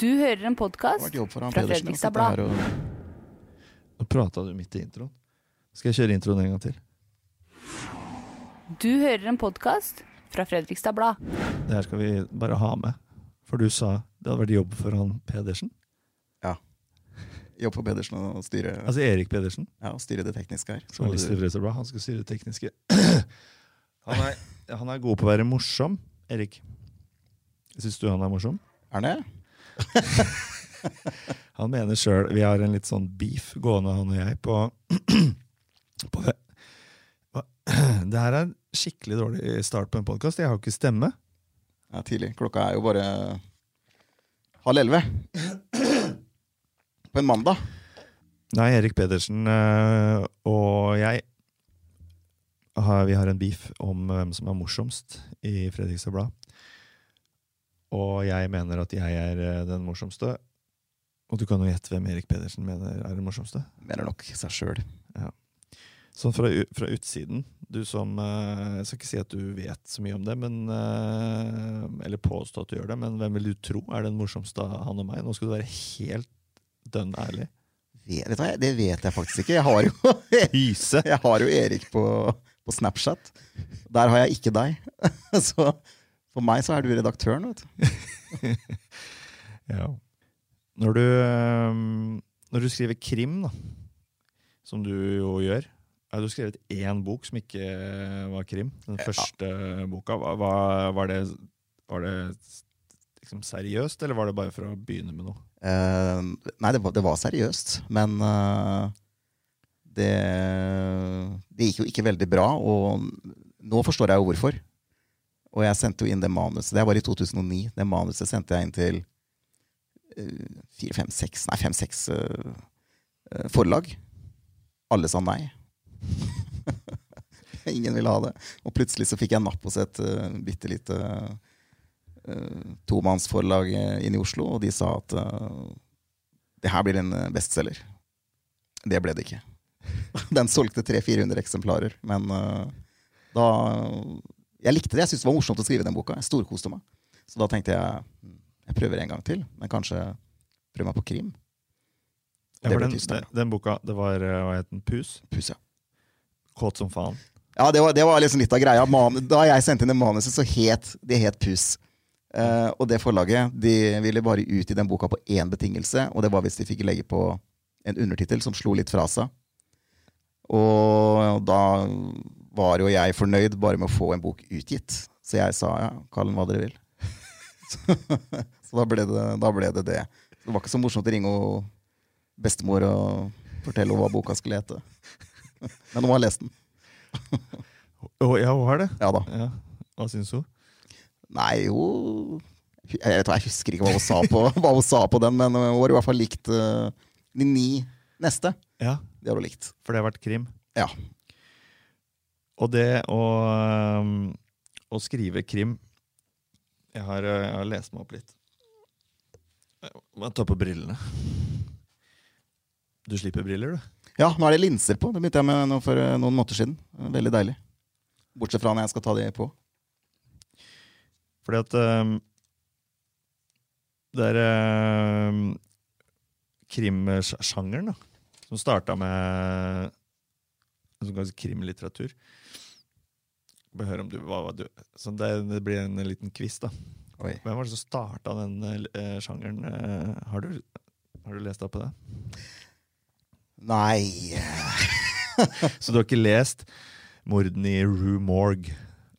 Du hører en podkast fra. Fredrikstad Blad. Nå prata du midt i introen. Skal jeg kjøre introen en gang til? Du hører en podkast fra Fredrikstad Blad. Det her skal vi bare ha med. For du sa det hadde vært jobb for han Pedersen. Ja. Jobb for Pedersen å styre, Altså Erik Pedersen, ja, å styre det tekniske her. Så journalist i Fredrikstad Blad. Han skal styre det tekniske. Han er, han er god på å være morsom, Erik. Syns du han er morsom? Er han det? Han mener sjøl Vi har en litt sånn beef gående, han og jeg, på, på Det her er en skikkelig dårlig start på en podkast. Jeg har ikke stemme. Ja, tidlig. Klokka er jo bare halv elleve. På en mandag. Nei, Erik Pedersen eh, og jeg Vi har en beef om hvem som er morsomst i Fredrikstad Blad. Og jeg mener at jeg er eh, den morsomste. Og du kan jo gjette hvem Erik Pedersen mener er den morsomste. Mener nok seg sjøl. Sånn fra, fra utsiden, du som eh, Jeg skal ikke si at du vet så mye om det, men eh, Eller påstå at du gjør det, men hvem vil du tro er den morsomste av han og meg? Nå skal du være helt dønn ærlig. Vet, vet det vet jeg faktisk ikke. Jeg har jo, jeg har jo Erik på, på Snapchat. Der har jeg ikke deg. Så for meg så er du redaktøren, vet du. Ja. Når du, eh, når du skriver krim, da, som du jo gjør ja, Du har skrevet én bok som ikke var krim. Den Ja. første boka. Hva- var det, var det liksom seriøst, eller var det bare for å begynne med noe? Eh, nei, det var, det var seriøst, men uh, det, det gikk jo ikke veldig bra, og nå forstår jeg jo hvorfor. Og jeg sendte jo inn det manuset. Det var i 2009. Det manuset sendte jeg inn til eh, fire, fem, seks Nei, fem-seks forlag. Alle sa nei. Ingen ville ha det. Og plutselig så fikk jeg napp hos et uh, bitte lite uh, tomannsforlag eh, inne i Oslo, og de sa at uh, det her blir en eh, bestselger. Det ble det ikke. Den solgte 300-400 eksemplarer, men uh, da Jeg likte det. Jeg syntes det var morsomt å skrive den boka. Jeg storkoste meg. Så da tenkte jeg "Hmm, jeg prøver en gang til, men kanskje prøve meg på krim. Ja, den, den, den boka, det var eh, hva het den? Pus? Pus, ja. Kåt som faen. Ja, det var, det var liksom litt av greia. Man, da jeg sendte inn det manuset, så het det het Pus. Uh, og det forlaget de ville bare ut i den boka på én betingelse, og det var hvis de fikk legge på en undertittel som slo litt fra seg. Og da var jo jeg fornøyd bare med å få en bok utgitt. Så jeg sa ja, kall den hva dere vil. så da ble, det, da ble det det. Det var ikke så morsomt å ringe og bestemor og fortelle hva boka skulle hete. Men hun har lest den. Ja, hun har det? Ja da. Ja. Hva syns hun? Nei, jo jeg, vet, jeg husker ikke hva hun sa på, hun sa på den, men hun har i hvert fall likt uh, de ni neste. Ja, Det har hun likt. for det har vært krim. Ja. Og det å, um, å skrive krim jeg har, jeg har lest meg opp litt. Jeg må ta på brillene. Du slipper briller, du? Ja, nå er det linser på. Det begynte jeg med for eh, noen måneder siden. Veldig deilig. Bortsett fra når jeg skal ta de på. Fordi at um, Det er um, krimsjangeren, da. Som starta med som kalles krimlitteratur. Hør om du, hva, hva du så det, det blir en liten quiz, da. Oi. Hvem var det som starta den uh, sjangeren? Uh, har, du, har du lest opp på det? Nei Så du har ikke lest 'Mordene i Rue Morgue'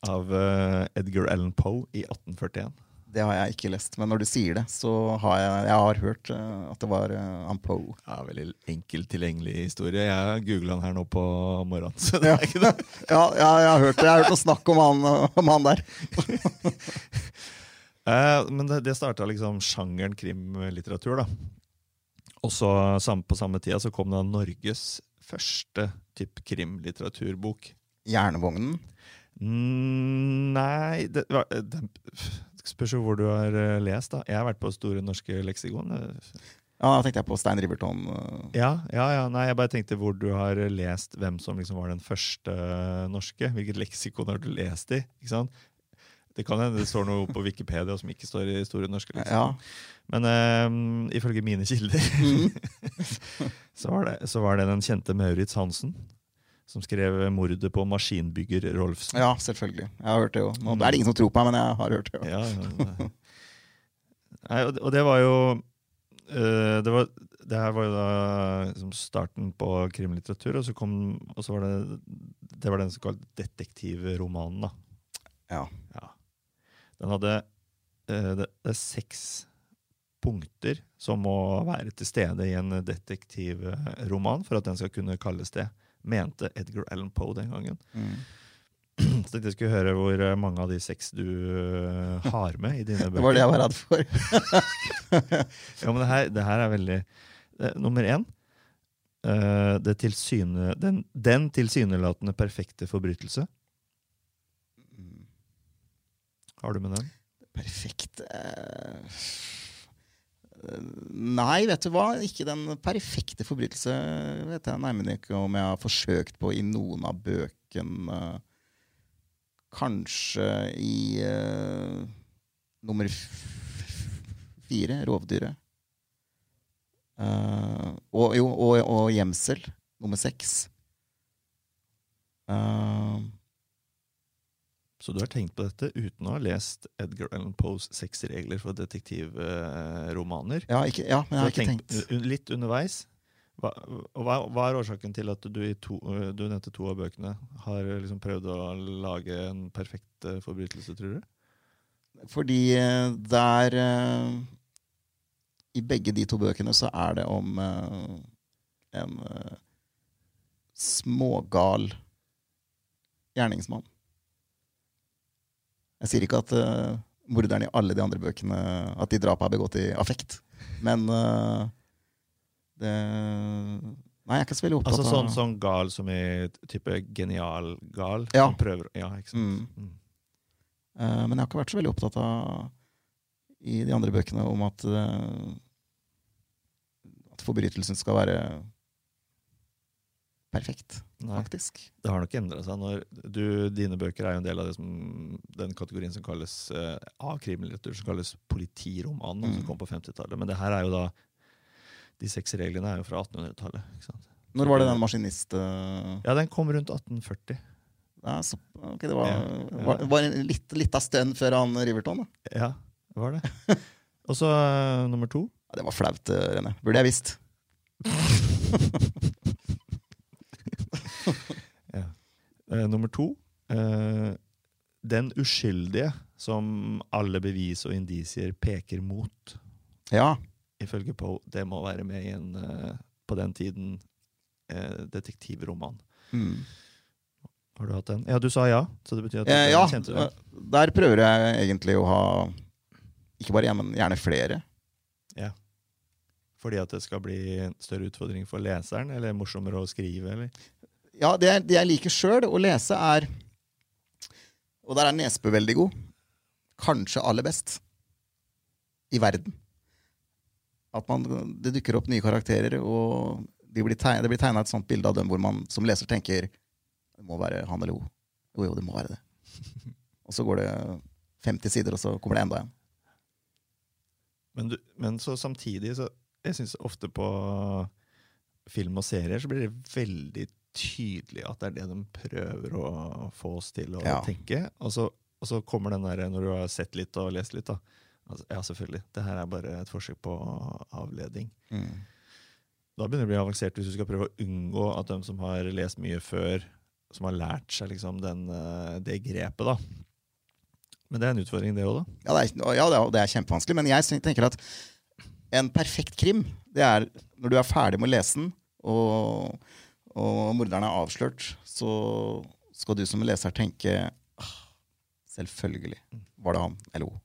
av uh, Edgar Allan Poe i 1841? Det har jeg ikke lest. Men når du sier det, så har jeg, jeg har hørt eh, at det var han Poe. Ja, Veldig enkelt tilgjengelig historie. Jeg googla han her nå på morgenen. Så det Ja. er ikke det. Ja, ja, jeg har hørt det. Jeg har hørt noe snakk om han, om han der. Eh, men det, det starta liksom sjangeren krimlitteratur, da. Og så på samme tida så kom da Norges første type krimlitteraturbok. Jernvognen. Mm, nei det, var- det Spørs jo hvor du har eh, lest, da. Jeg har vært på Store norske leksikon. eh, Ja, da tenkte jeg på Stein Riverton. eh, Ja, ja, ja. Nei, jeg bare tenkte hvor du har lest hvem som liksom var den første norske. Hvilket leksikon har du lest i? Ikke sant? Det kan hende det står noe på Wikipedia som ikke står i Store norske. Liksom. Ja. Men um, ifølge mine kilder Mm. så, var det, så var det den kjente Maurits Hansen som skrev 'Mordet på maskinbygger Rolfsen'. ja, selvfølgelig. Jeg har hørt det jo. Nå er det ingen som tror på meg, men jeg har hørt det. jo. Ja, ja. Nei, og, det- var jo eh, det, var, det her var jo da liksom starten på krimlitteratur, og så, kom, og så var det Det var den såkalt detektivromanen. da. Ja. Ja. Den hadde eh, det, det er seks punkter som må være til stede i en detektivroman for at den skal kunne kalles det, mente Edgar Allan Poe den gangen. Mm. Så tenkte jeg skulle høre hvor eh, mange av de seks du eh, har med i dine bøker. Det var det jeg var redd for. Ja, men det her, det her er veldig eh, Nummer én. det tilsyne, den, den tilsynelatende perfekte forbrytelse. Har du med den? Perfekt Nei, vet du hva? Ikke den perfekte forbrytelse vet jeg nærmere ikke om jeg har forsøkt på i noen av bøkene. Kanskje i uh, nummer fire, 'Rovdyret'. Uh, og, jo, og, og 'Gjemsel', nummer seks. Eh, Så du har tenkt på dette uten å ha lest Edgar Allan Poes seks regler for detektivromaner? ja, ikke, ja, men jeg har ikke tenkt tenkt. litt underveis. Hva, hva, hva er årsaken til at du i to, du nevnte to av bøkene har liksom prøvd å lage en perfekt eh, forbrytelse, tror du? Fordi det der eh, I begge de to bøkene så er det om eh, en eh, smågal gjerningsmann. Jeg sier ikke at uh, morderen i alle de andre bøkene At de drapene er begått i affekt. Men uh, det Nei, jeg er ikke så veldig opptatt Altså sånn, av sånn gal som i type genial-gal? Ja. Som prøver, ja? Mm. Mm. Uh, men jeg har ikke vært så veldig opptatt av i de andre bøkene om at, at forbrytelsen skal være perfekt, Nei, faktisk. det har nok endra seg. når du, Dine bøker er jo en del av det som, den kategorien som kalles eh, av krimlitteratur, som kalles politiroman, Mm. som kom på 50-tallet. Men det her er jo da De seks reglene er jo fra 1800-tallet. Når var det den maskinist... Uh... Ja, den kom rundt 1840. ja, så, ok, det var, Ja, ja. var, var en litt, av stønn før han Riverton. Da. Ja, det var det. Og så uh, nummer to. Ja, det var flaut, René. Rene. Burde jeg visst. Eh, nummer to. Uh, den uskyldige som alle bevis og indisier peker mot, Ja. ifølge Poe, det må være med i en uh, på den tiden detektivroman. Mm. Har du hatt den? Ja, du sa ja. Så det betyr at Eh, ja, kjente du den. der prøver jeg egentlig å ha ikke bare én, men gjerne flere. Ja. Fordi at det skal bli en større utfordring for leseren, eller morsommere å skrive? eller? Ja, det, jeg- det jeg liker sjøl å lese, er Og der er Nesbø veldig god. Kanskje aller best i verden. At man, det dukker opp nye karakterer, og de blir tegnet, det blir tegna et sånt bilde av dem hvor man som leser tenker Det må være han eller hun. Jo, jo, det må være det. Og så går det 50 sider, og så kommer det enda en. Men, du, men så samtidig så Jeg syns ofte på film og serier så blir det veldig tydelig at det er det de prøver å få oss til å Ja. tenke. Og så, og så kommer den der når du har sett litt og lest litt, da. Altså, ja, selvfølgelig. Det her er bare et forsøk på avledning. Mm. Da begynner det å bli avansert hvis du skal prøve å unngå at de som har lest mye før, som har lært seg liksom den, eh, det grepet, da. Men det er en utfordring, det òg, da. Ja, det er, ja, det er, er kjempevanskelig, men jeg tenker at en perfekt krim, det er når du er ferdig med å lese den, og, og morderen er avslørt, så skal du som leser tenke «Ah, Selvfølgelig var det han eller hun.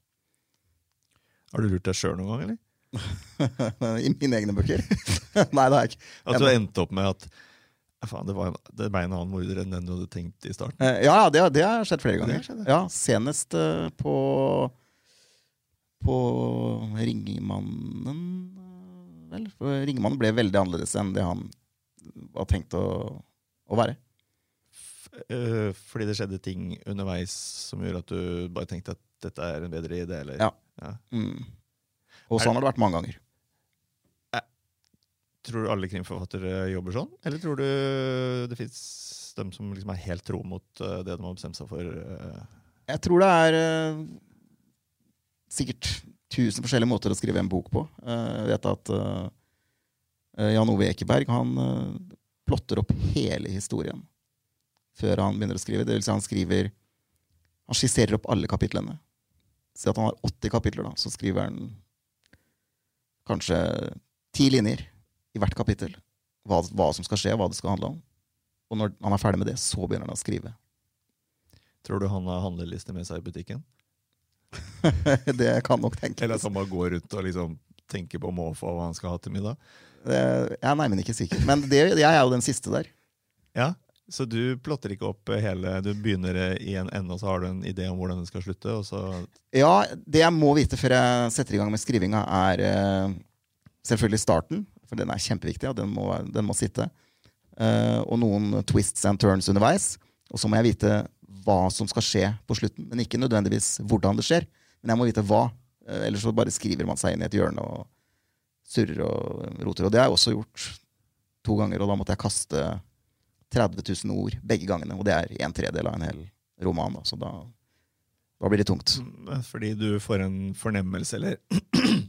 Har du lurt deg sjøl noen gang, eller? I mine egne bøker. Nei, det har jeg ikke. At du endte opp med at faen, det, var det ble en annen morder enn den du hadde tenkt i starten? Eh, Ja, det, det har skjedd flere ganger. skjedd, Ja, Senest eh, på på Ringemannen, eh, vel. For Ringemannen ble veldig annerledes enn det han var tenkt å, å være. Øh, fordi det skjedde ting underveis som gjorde at du bare tenkte at dette er en bedre idé? Eller? Ja. Ja. Mm. Og sånn har det vært mange ganger. Tror du alle krimforfattere jobber sånn? Eller tror du det fins dem som liksom er helt tro mot øh, det de har bestemt seg for? Jeg tror det er eh, sikkert tusen forskjellige måter å skrive en bok på. Eh, jeg vet at eh, eh, Jan Ove Ekeberg han eh, plotter opp hele historien før han begynner å skrive. Det vil si han skriver Han skisserer opp alle kapitlene. Si at han har 80 kapitler, da, så skriver han kanskje ti linjer i hvert kapittel. Hva, hva som skal skje, hva det skal handle om. Og når han er ferdig med det, så begynner han å skrive. Tror du han har handleliste med seg i butikken? det kan nok tenkes. Eller at han bare går rundt og liksom tenker på måfå hva han skal ha til middag? Det- er nei, men ikke sikker. Men det, jeg er jo den siste der. Ja, Så du plotter ikke opp hele Du begynner i en ende, og så har du en idé om hvordan det skal slutte, og så Ja, det jeg må vite før jeg setter i gang med skrivinga, er eh, selvfølgelig starten. For den er kjempeviktig, og den må, den må sitte. Eh, og noen twists and turns underveis. Og så må jeg vite hva som skal skje på slutten. Men ikke nødvendigvis hvordan det skjer. Men jeg må vite hva. Eh, ellers så bare skriver man seg inn i et hjørne og surrer og roter. Og det har jeg også gjort to ganger, og da måtte jeg kaste 30 000 ord begge gangene. Og det er en tredel av en hel roman, da. så da, da blir det tungt. Fordi du får en fornemmelse eller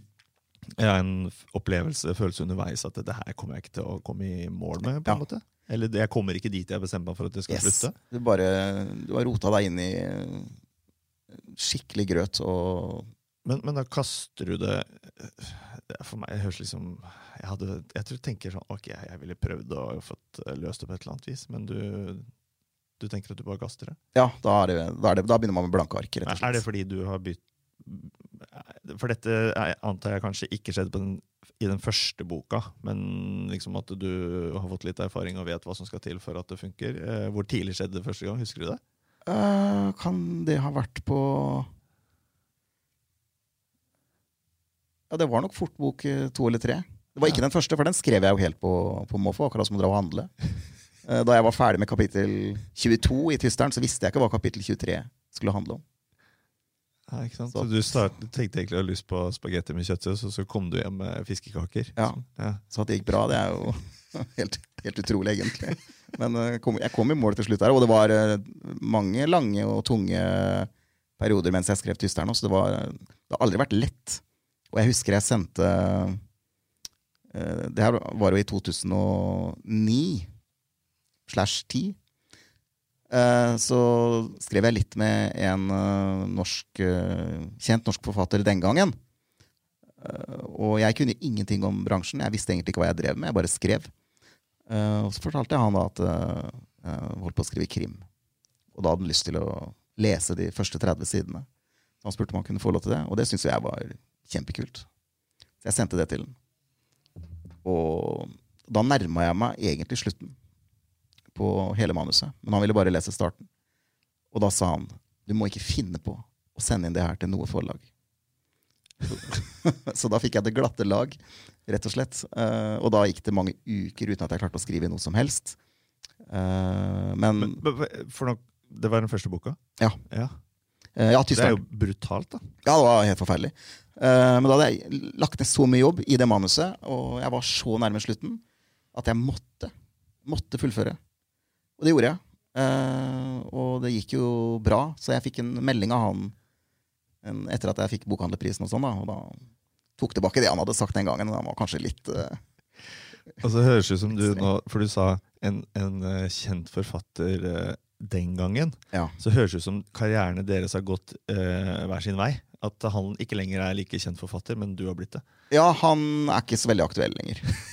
ja, en opplevelse, følelse underveis at dette her kommer jeg ikke til å komme i mål med. på en Ja. måte. Eller jeg kommer ikke dit jeg bestemmer meg for at det skal Yes. slutte. Du, bare, du har rota deg inn i skikkelig grøt og Men, men da kaster du det For meg høres liksom Jeg, hadde, jeg tror tenker sånn Ok, jeg ville prøvd å fått eh, løst det på et eller annet vis, men du, du tenker at du bare kaster det? Ja, da, det, da, det, da begynner man med blanke ark, rett og slett. Er det fordi du har bytt For dette jeg antar jeg kanskje ikke skjedde på den, i den første boka, men liksom at du har fått litt erfaring og vet hva som skal til for at det funker. Eh, Hvor tidlig skjedde det første gang? Husker du det? Uh, kan det ha vært på Ja, det var nok fort bok eh, to eller tre. Det var ikke Ja. den første, for den skrev jeg jo helt på, på måfå, akkurat som å dra og handle. Eh, Da jeg var ferdig med kapittel 22 i Tysteren, så visste jeg ikke hva kapittel 23 skulle handle om. Ja, ikke sant? Så- Så du start, tenkte egentlig å ha lyst på spagetti med kjøttsaus, og så kom du hjem med fiskekaker? Ja. ja. Så at det gikk bra, det er jo helt, helt utrolig, egentlig. Men eh, kom, jeg kom i mål til slutt der, og det var mange lange og tunge perioder mens jeg skrev Tysteren. Så det, var, det har aldri vært lett. Og jeg husker jeg sendte eh, Det her var jo i 2009 slash 10. Eh, Så skrev jeg litt med en eh, norsk, kjent norsk forfatter den gangen. Og jeg kunne ingenting om bransjen. Jeg visste egentlig ikke hva jeg drev med. Jeg bare skrev. Og så fortalte jeg han da at jeg holdt på å skrive krim. Og da hadde han lyst til å lese de første 30 sidene. Han spurte om han kunne få lov til det, og det syntes jeg var kjempekult. Så jeg sendte det til den. Og da nærma jeg meg egentlig slutten på hele manuset. Men han ville bare lese starten. Og da sa han du må ikke finne på å sende inn det her til noe forlag. Så da fikk jeg det glatte lag, rett og slett. Eh, og da gikk det mange uker uten at jeg klarte å skrive noe som helst. Eh, men, Men, men, for nå, det var den første boka? Ja. ja. Eh, ja, Det er jo brutalt, da. Ja, det var helt forferdelig. Eh, men da hadde jeg lagt ned så mye jobb i det manuset, og jeg var så nærme slutten, at jeg måtte, måtte fullføre. Og det gjorde jeg. Eh, og det gikk jo bra, så jeg fikk en melding av han etter at jeg fikk bokhandlerprisen og sånn, da. Og da tok tilbake det han hadde sagt den gangen. Han var kanskje litt Altså, det høres ut som du nå For du sa en, en kjent forfatter den gangen. Ja. Så høres det ut som karrierene deres har gått eh, hver sin vei. At han ikke lenger er like kjent forfatter, men du har blitt det. Ja, han er ikke så veldig aktuell lenger.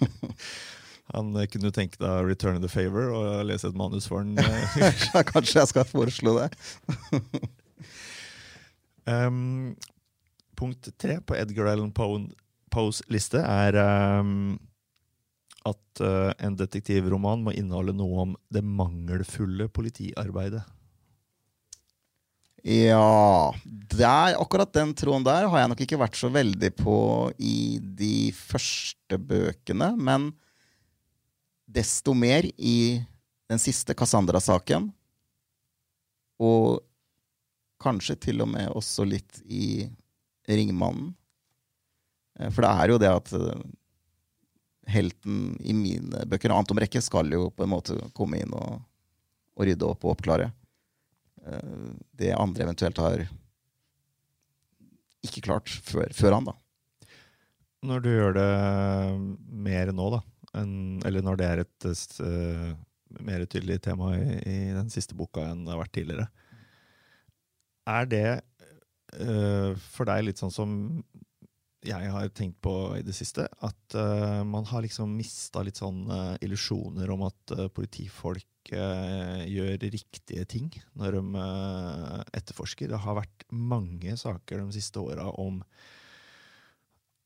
Han eh, kunne tenke deg return the favor og lese et manus for han. eh. Kanskje jeg skal foreslå det. Um, punkt tre på Edgar Allan Poes liste er um, at uh, en detektivroman må inneholde noe om det mangelfulle politiarbeidet. Ja der, Akkurat den tråden der har jeg nok ikke vært så veldig på i de første bøkene, men desto mer i den siste Cassandra-saken. Og kanskje til og med også litt i Ringmannen. Eh, For det er jo det at eh, helten i mine bøker, Anton Brekke, skal jo på en måte komme inn og, og rydde opp og oppklare. uh, Det andre eventuelt har ikke klart før, før han, da. Når du gjør det mer nå, da, enn, eller når det er et uh, mer tydelig tema i, i den siste boka enn det har vært tidligere, er det uh, for deg litt sånn som jeg har tenkt på i det siste, at uh, man har liksom mista litt sånn uh, illusjoner om at uh, politifolk gjør riktige ting når de etterforsker. Det har vært mange saker de siste åra om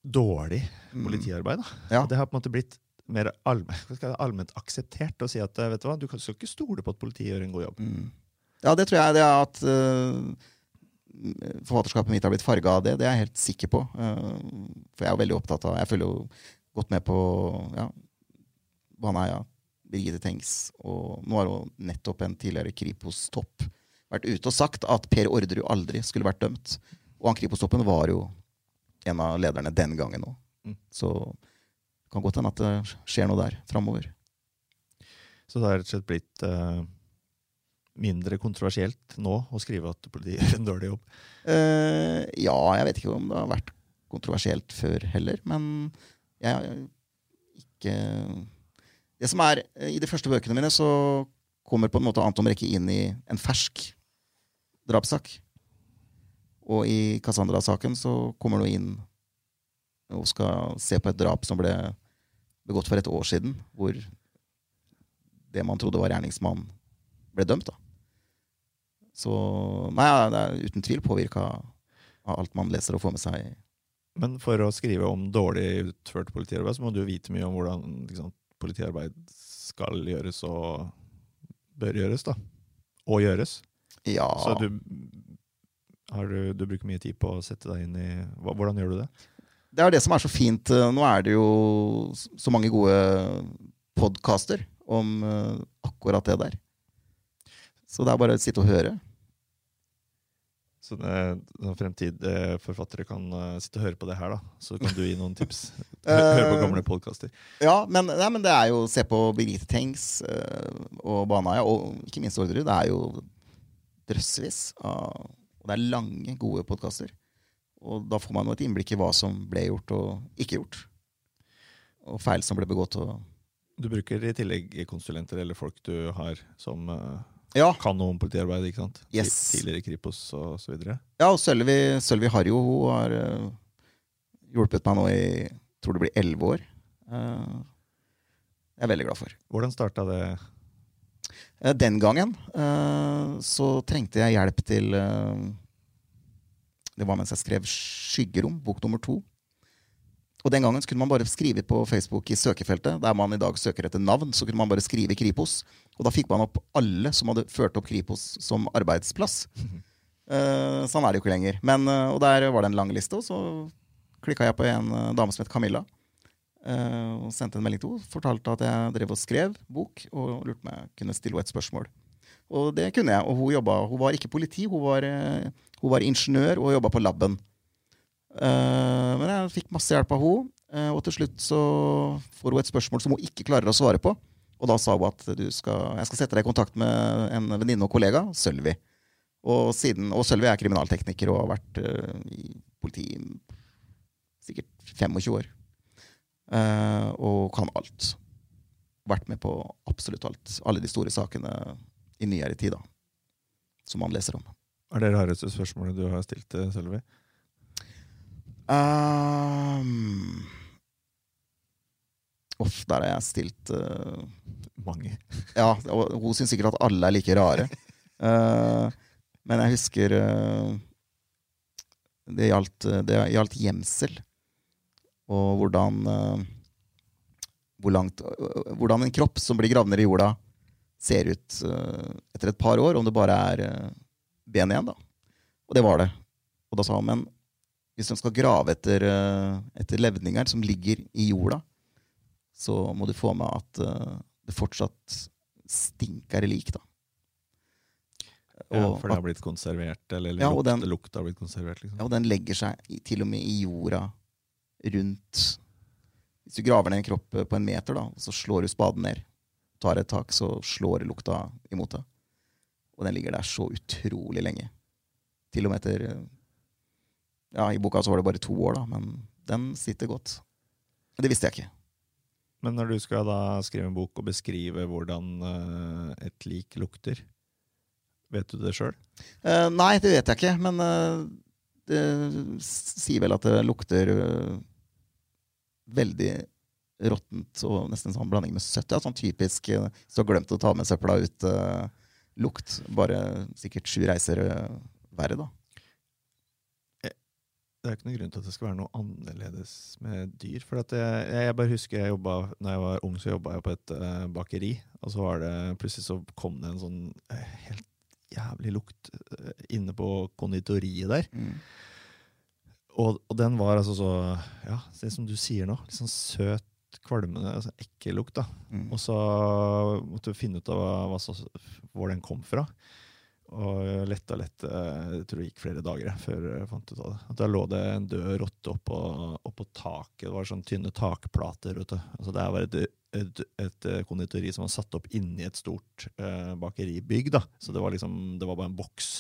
dårlig Mm. politiarbeid. Ja. Det har på en måte blitt mer allment, allment akseptert å si at vet du hva, du skal ikke stole på at politiet gjør en god jobb. Mm. Ja, det tror jeg det er at forfatterskapet mitt har blitt farga av det. Det er jeg helt sikker på. Uh, for jeg er jo veldig opptatt av Jeg følger jo godt med på ja, Baneheia, Birgitte Tengs, og nå har jo nettopp en tidligere Kripos-topp vært ute og sagt at Per Orderud aldri skulle vært dømt. Og han Kripos-toppen var jo en av lederne den gangen òg. Mm. Så det kan godt hende at det skjer noe der framover. Så det har rett og slett blitt eh, mindre kontroversielt nå å skrive at politiet gjør en dårlig jobb. Uh, ja, jeg vet ikke om det har vært kontroversielt før heller, men jeg ikke Det som er eh, I de første bøkene mine så kommer på en måte Anton Brekke inn i en fersk drapssak. Og i Cassandra-saken så kommer du inn og skal se på et drap som ble begått for et år siden, hvor det man trodde var gjerningsmann, ble dømt. da. Så nei, det er uten tvil påvirka av alt man leser og får med seg. Men for å skrive om dårlig utført politiarbeid, så må du vite mye om hvordan liksom, politiarbeid skal gjøres og bør gjøres, da. Og gjøres. Ja, Så du, har du, du bruker mye tid på å sette deg inn i Hvordan gjør du det? det er det som er så fint. eh, Nå er det jo så mange gode podkaster om eh, akkurat det der. Så det er bare å sitte og høre. Så det, sånn fremtidige forfattere kan eh, sitte og høre på det her, da. Så kan du gi noen tips. Eh, Høre på gamle podkaster. Ja, men, nei, men det er jo se på Birgitte Tengs eh, og Baneheia, og ikke minst Orderud. Det er jo drøssevis Og det er lange, gode podkaster. Og da får man jo et innblikk i hva som ble gjort og ikke gjort. Og feil som ble begått. Og Du bruker i tillegg konsulenter eller folk du har som eh, ja, kan noe om politiarbeid, ikke sant? Yes. Tidligere Kripos og så videre. ja og Sølvi, Sølvi Harjo hun har uh, hjulpet meg nå i tror det blir elleve år. Uh, jeg er veldig glad for. Hvordan starta det? Uh, Den gangen så trengte jeg hjelp til Det var mens jeg skrev 'Skyggerom', bok nummer to. Og den gangen så kunne man bare skrive på Facebook i søkefeltet, der man i dag søker etter navn, så kunne man bare skrive Kripos. Og da fikk man opp alle som hadde ført opp Kripos som arbeidsplass. Uh, sånn er det jo ikke lenger. Men, uh, og der var det en lang liste, og så klikka jeg på en uh, dame som het Camilla. og sendte en melding til henne. Fortalte at jeg drev og skrev bok, og lurte på om jeg kunne stille henne et spørsmål. Og det kunne jeg. Og hun, jobba. hun var ikke politi, hun var, hun var ingeniør og jobba på laben. Eh, men jeg fikk masse hjelp av henne, eh, og til slutt så får hun et spørsmål som hun ikke klarer å svare på. Og da sa hun at skal, jeg skal sette deg i kontakt med en venninne og kollega, Sølvi. Og, og Sølvi er kriminaltekniker og har vært eh, i politiet sikkert 25 år. Og kan alt. Vært med på absolutt alt. Alle de store sakene i nyere tid, da. Som man leser om. Er det rareste spørsmålet du har stilt til Sølvi? Um, Uff, der har jeg stilt uh, Mange. Ja, og hun syns sikkert at alle er like rare. Uh, men jeg husker uh, det, gjaldt, det gjaldt gjemsel. Og hvordan eh, hvor langt, øh, Hvordan en kropp som blir gravd ned i jorda, ser ut etter et par år, om det bare er ben igjen. da. Og det var det. Og da sa hun men hvis de skal grave etter, eh, etter levninger som ligger i jorda, så må du få med at eh, det fortsatt stinker lik, da. Ja, for det har blitt konservert, eller Ja, og lukt, den- lukta har blitt konservert. liksom. Ja, og den legger seg i, til og med i jorda rundt Hvis du graver ned en kropp eh, på en meter, da, så slår du spaden ned, tar et tak, så slår lukta imot deg. Og den ligger der så utrolig lenge. Til og med etter Ja, i boka så var det bare to år, da, men den sitter godt. Men det visste jeg ikke. Men når du skal da skrive en bok og beskrive hvordan eh, et lik lukter, vet du det sjøl? Eh, nei, det vet jeg ikke, men eh, det sier vel at det lukter eh, veldig råttent og nesten sånn blanding med søtt. Ja, sånn typisk eh, så glemt å ta med søpla ut eh. Bare sikkert sju reiser verre, da. Det er ikke noen grunn til at det skal være noe annerledes med dyr. For jeg, jeg bare husker jeg jobba, når jeg var ung, så jobba jeg på et uh, bakeri. Og så var det plutselig så kom det en sånn uh, helt jævlig lukt uh, inne på konditoriet der. Og, og den var altså så Ja, det som du sier nå. Litt sånn søt, kvalmende, altså ekkel lukt. da. Mm. Og så måtte du finne ut av hva, hva, så- hvor den kom fra. Og lette og lette. Jeg tror det gikk flere dager før jeg fant ut av det. At Der lå det en død rotte oppå, oppå taket. Det var sånne tynne takplater. vet du. Altså Det var et, et, et konditori som var satt opp inni et stort eh, bakeribygg. da. Så det var liksom, det var bare en boks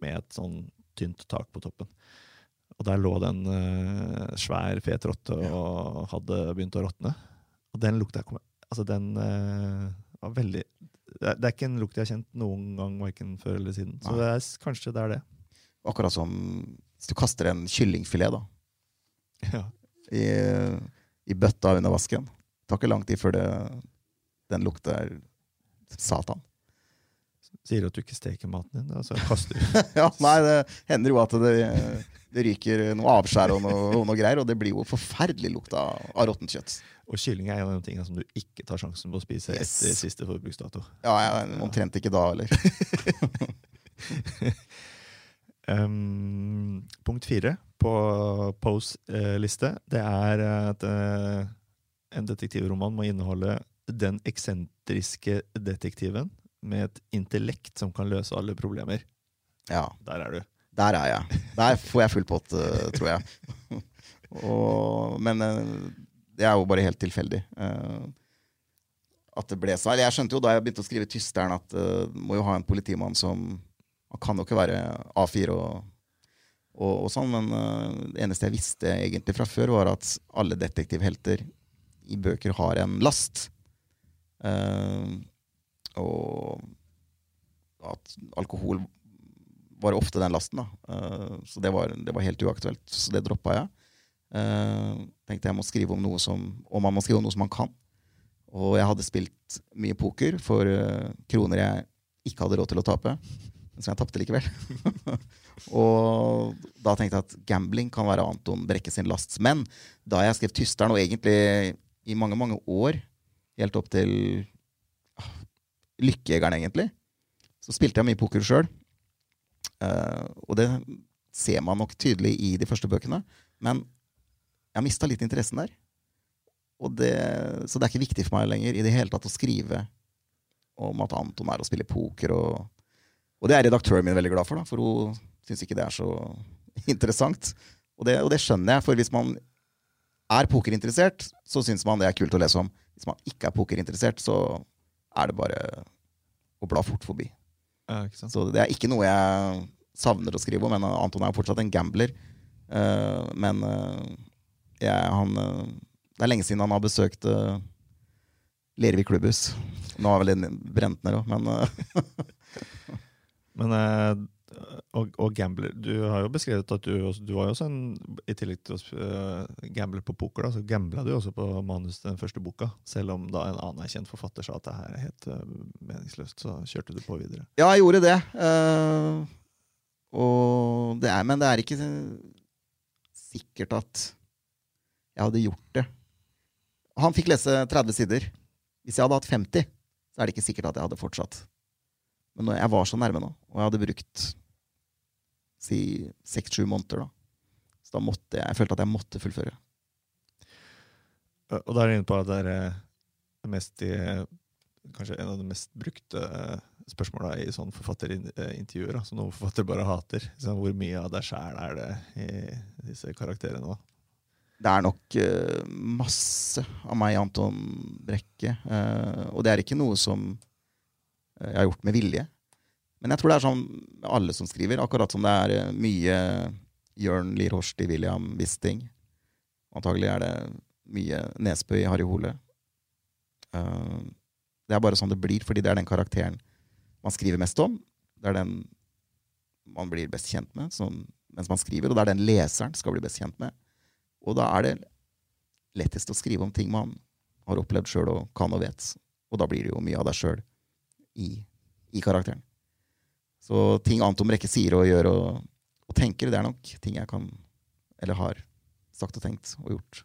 med et sånn tynt tak på toppen. Og der lå det en eh, svær, fet rotte og hadde begynt å råtne. Og den lukta jeg kom Altså, den eh, var veldig det er, ikke en lukt jeg har kjent noen gang, verken før eller siden. Så det er, kanskje det er det. Akkurat som hvis du kaster en kyllingfilet da, Ja. i, i bøtta under vasken. Det tar ikke lang tid før det, den lukter satan. Sier du at du ikke steker maten din, da, så kaster du. ja, nei, det hender jo at det, det ryker noe avskjær og noe, og noe greier, og det blir jo forferdelig lukt av, av råttent kjøtt. Og kylling er en av de tingene som du ikke tar sjansen på å spise Yes. etter siste forbruksdato. Ja, jeg, omtrent ikke da heller. Um, punkt fire på Poes eh, liste, det er at eh, en detektivroman må inneholde den eksentriske detektiven med et intellekt som kan løse alle problemer. Ja, Der er du. der er jeg. Der får jeg full pott, eh, tror jeg. og, men eh, det er jo bare helt tilfeldig. eh, at det ble sånn. Jeg skjønte jo da jeg begynte å skrive Tysteren, at uh, må jo ha en politimann som Han kan jo ikke være A4 og, og, og sånn, men det eneste jeg visste egentlig fra før, var at alle detektivhelter i bøker har en last. Eh, og at alkohol var ofte den lasten. da. Eh, så det var, det var helt uaktuelt. Så det droppa jeg. Eh, tenkte jeg må skrive om noe som, og man må skrive om noe som man kan. Og jeg hadde spilt mye poker for eh, kroner jeg ikke hadde råd til å tape. Men som jeg tapte likevel. og da tenkte jeg at gambling kan være Anton Brekke sin last. Men da jeg skrev Tysteren, og egentlig i mange, mange år, helt opp til Lykkejegeren, egentlig, så spilte jeg mye poker sjøl. og det ser man nok tydelig i de første bøkene. Men jeg mista litt interessen der. Det, så det er ikke viktig for meg lenger i det hele tatt å skrive om at Anton er og spiller poker. Og, og det er redaktøren min veldig glad for, da, for hun syns ikke det er så interessant. Og det, og det skjønner jeg, for hvis man er pokerinteressert, så syns man det er kult å lese om. Hvis man ikke er pokerinteressert, så er det bare å bla fort forbi. Ja? Så det er ikke noe jeg savner å skrive om. Men Anton er jo fortsatt en gambler. Uh, men uh, jeg, han, uh, det er lenge siden han har besøkt Lervik klubbhus. Nå har vel den brent ned òg, men Men og, og gambler Du har jo beskrevet at du, du var jo også en I tillegg til å uh, gamble på poker, da, så gambla du også på manus den første boka. Selv om da en annen kjent forfatter sa at det her er helt uh, meningsløst, så kjørte du på videre. ja, jeg gjorde det. Uh, og det er, men det er ikke sikkert at jeg hadde gjort det. Han fikk lese 30 sider. Hvis jeg hadde hatt 50, så er det ikke sikkert at jeg hadde fortsatt. Men jeg var så nærme nå, og jeg hadde brukt si seks-sju måneder, da, så da måtte jeg, jeg følte at jeg måtte fullføre. Og da er du inne på at det er eh, mest i eh, kanskje en av de mest brukte eh, spørsmåla i sånne forfatterintervjuer, som noen forfattere bare hater. Så hvor mye av deg sjæl er det i disse karakterene? da? Det er nok masse av meg, Anton Brekke. og det er ikke noe som jeg har gjort med vilje. Men jeg tror det er sånn alle som skriver, akkurat som det er eh, mye Jørn Lier Horst i William Wisting. Antagelig er det mye Nesbø i Harry Hole. Eh, det er bare sånn det blir, fordi det er den karakteren man skriver mest om. Det er den man blir best kjent med sånn, mens man skriver, og det er den leseren skal bli best kjent med. Og da er det lettest å skrive om ting man har opplevd sjøl og kan og vet. Og da blir det jo mye av deg sjøl i, i karakteren. Så ting Anton Brekke sier og gjør og, og tenker, det er nok ting jeg kan, eller har, sagt og tenkt og gjort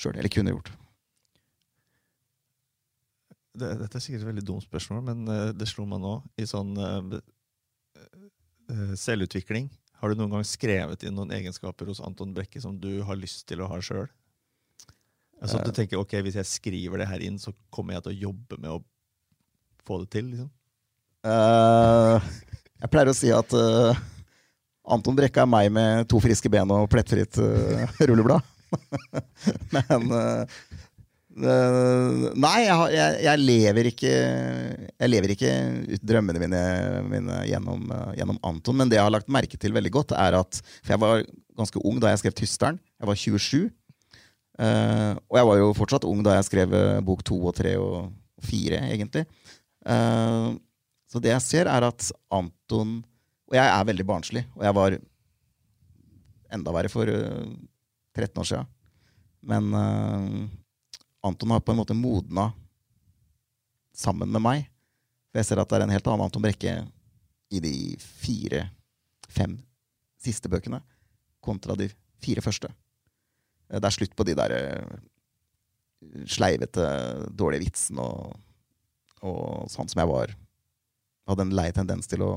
sjøl. Eller kunne gjort. Det, dette er sikkert et veldig dumt spørsmål, men eh, det slo meg nå. I sånn eh, selvutvikling, har du noen gang skrevet inn noen egenskaper hos Anton Brekke som du har lyst til å ha sjøl? Altså du tenker ok, hvis jeg skriver det her inn, så kommer jeg til å jobbe med å få det til? liksom? Uh, jeg pleier å si at uh, Anton Brekka er meg med to friske ben og plettfritt uh, rulleblad. Men Nei, jeg, jeg, lever ikke Jeg lever ikke ut drømmene mine, mine gjennom, gjennom Anton. Men det jeg har lagt merke til veldig godt, er at For jeg var ganske ung da jeg skrev 'Tysteren'. Jeg var 27. Eh, og jeg var jo fortsatt ung da jeg skrev bok to og tre og fire, egentlig. Eh, så det jeg ser, er at Anton Og jeg er veldig barnslig, og jeg var enda verre for eh, 13 år siden. Men uh, Anton har på en måte modna sammen med meg. For jeg ser at det er en helt annen Anton Brekke i de fire-fem siste bøkene kontra de fire første. Eh, Det er slutt på de der eh, sleivete, dårlige vitsene og, og sånn som jeg var hadde en lei tendens til å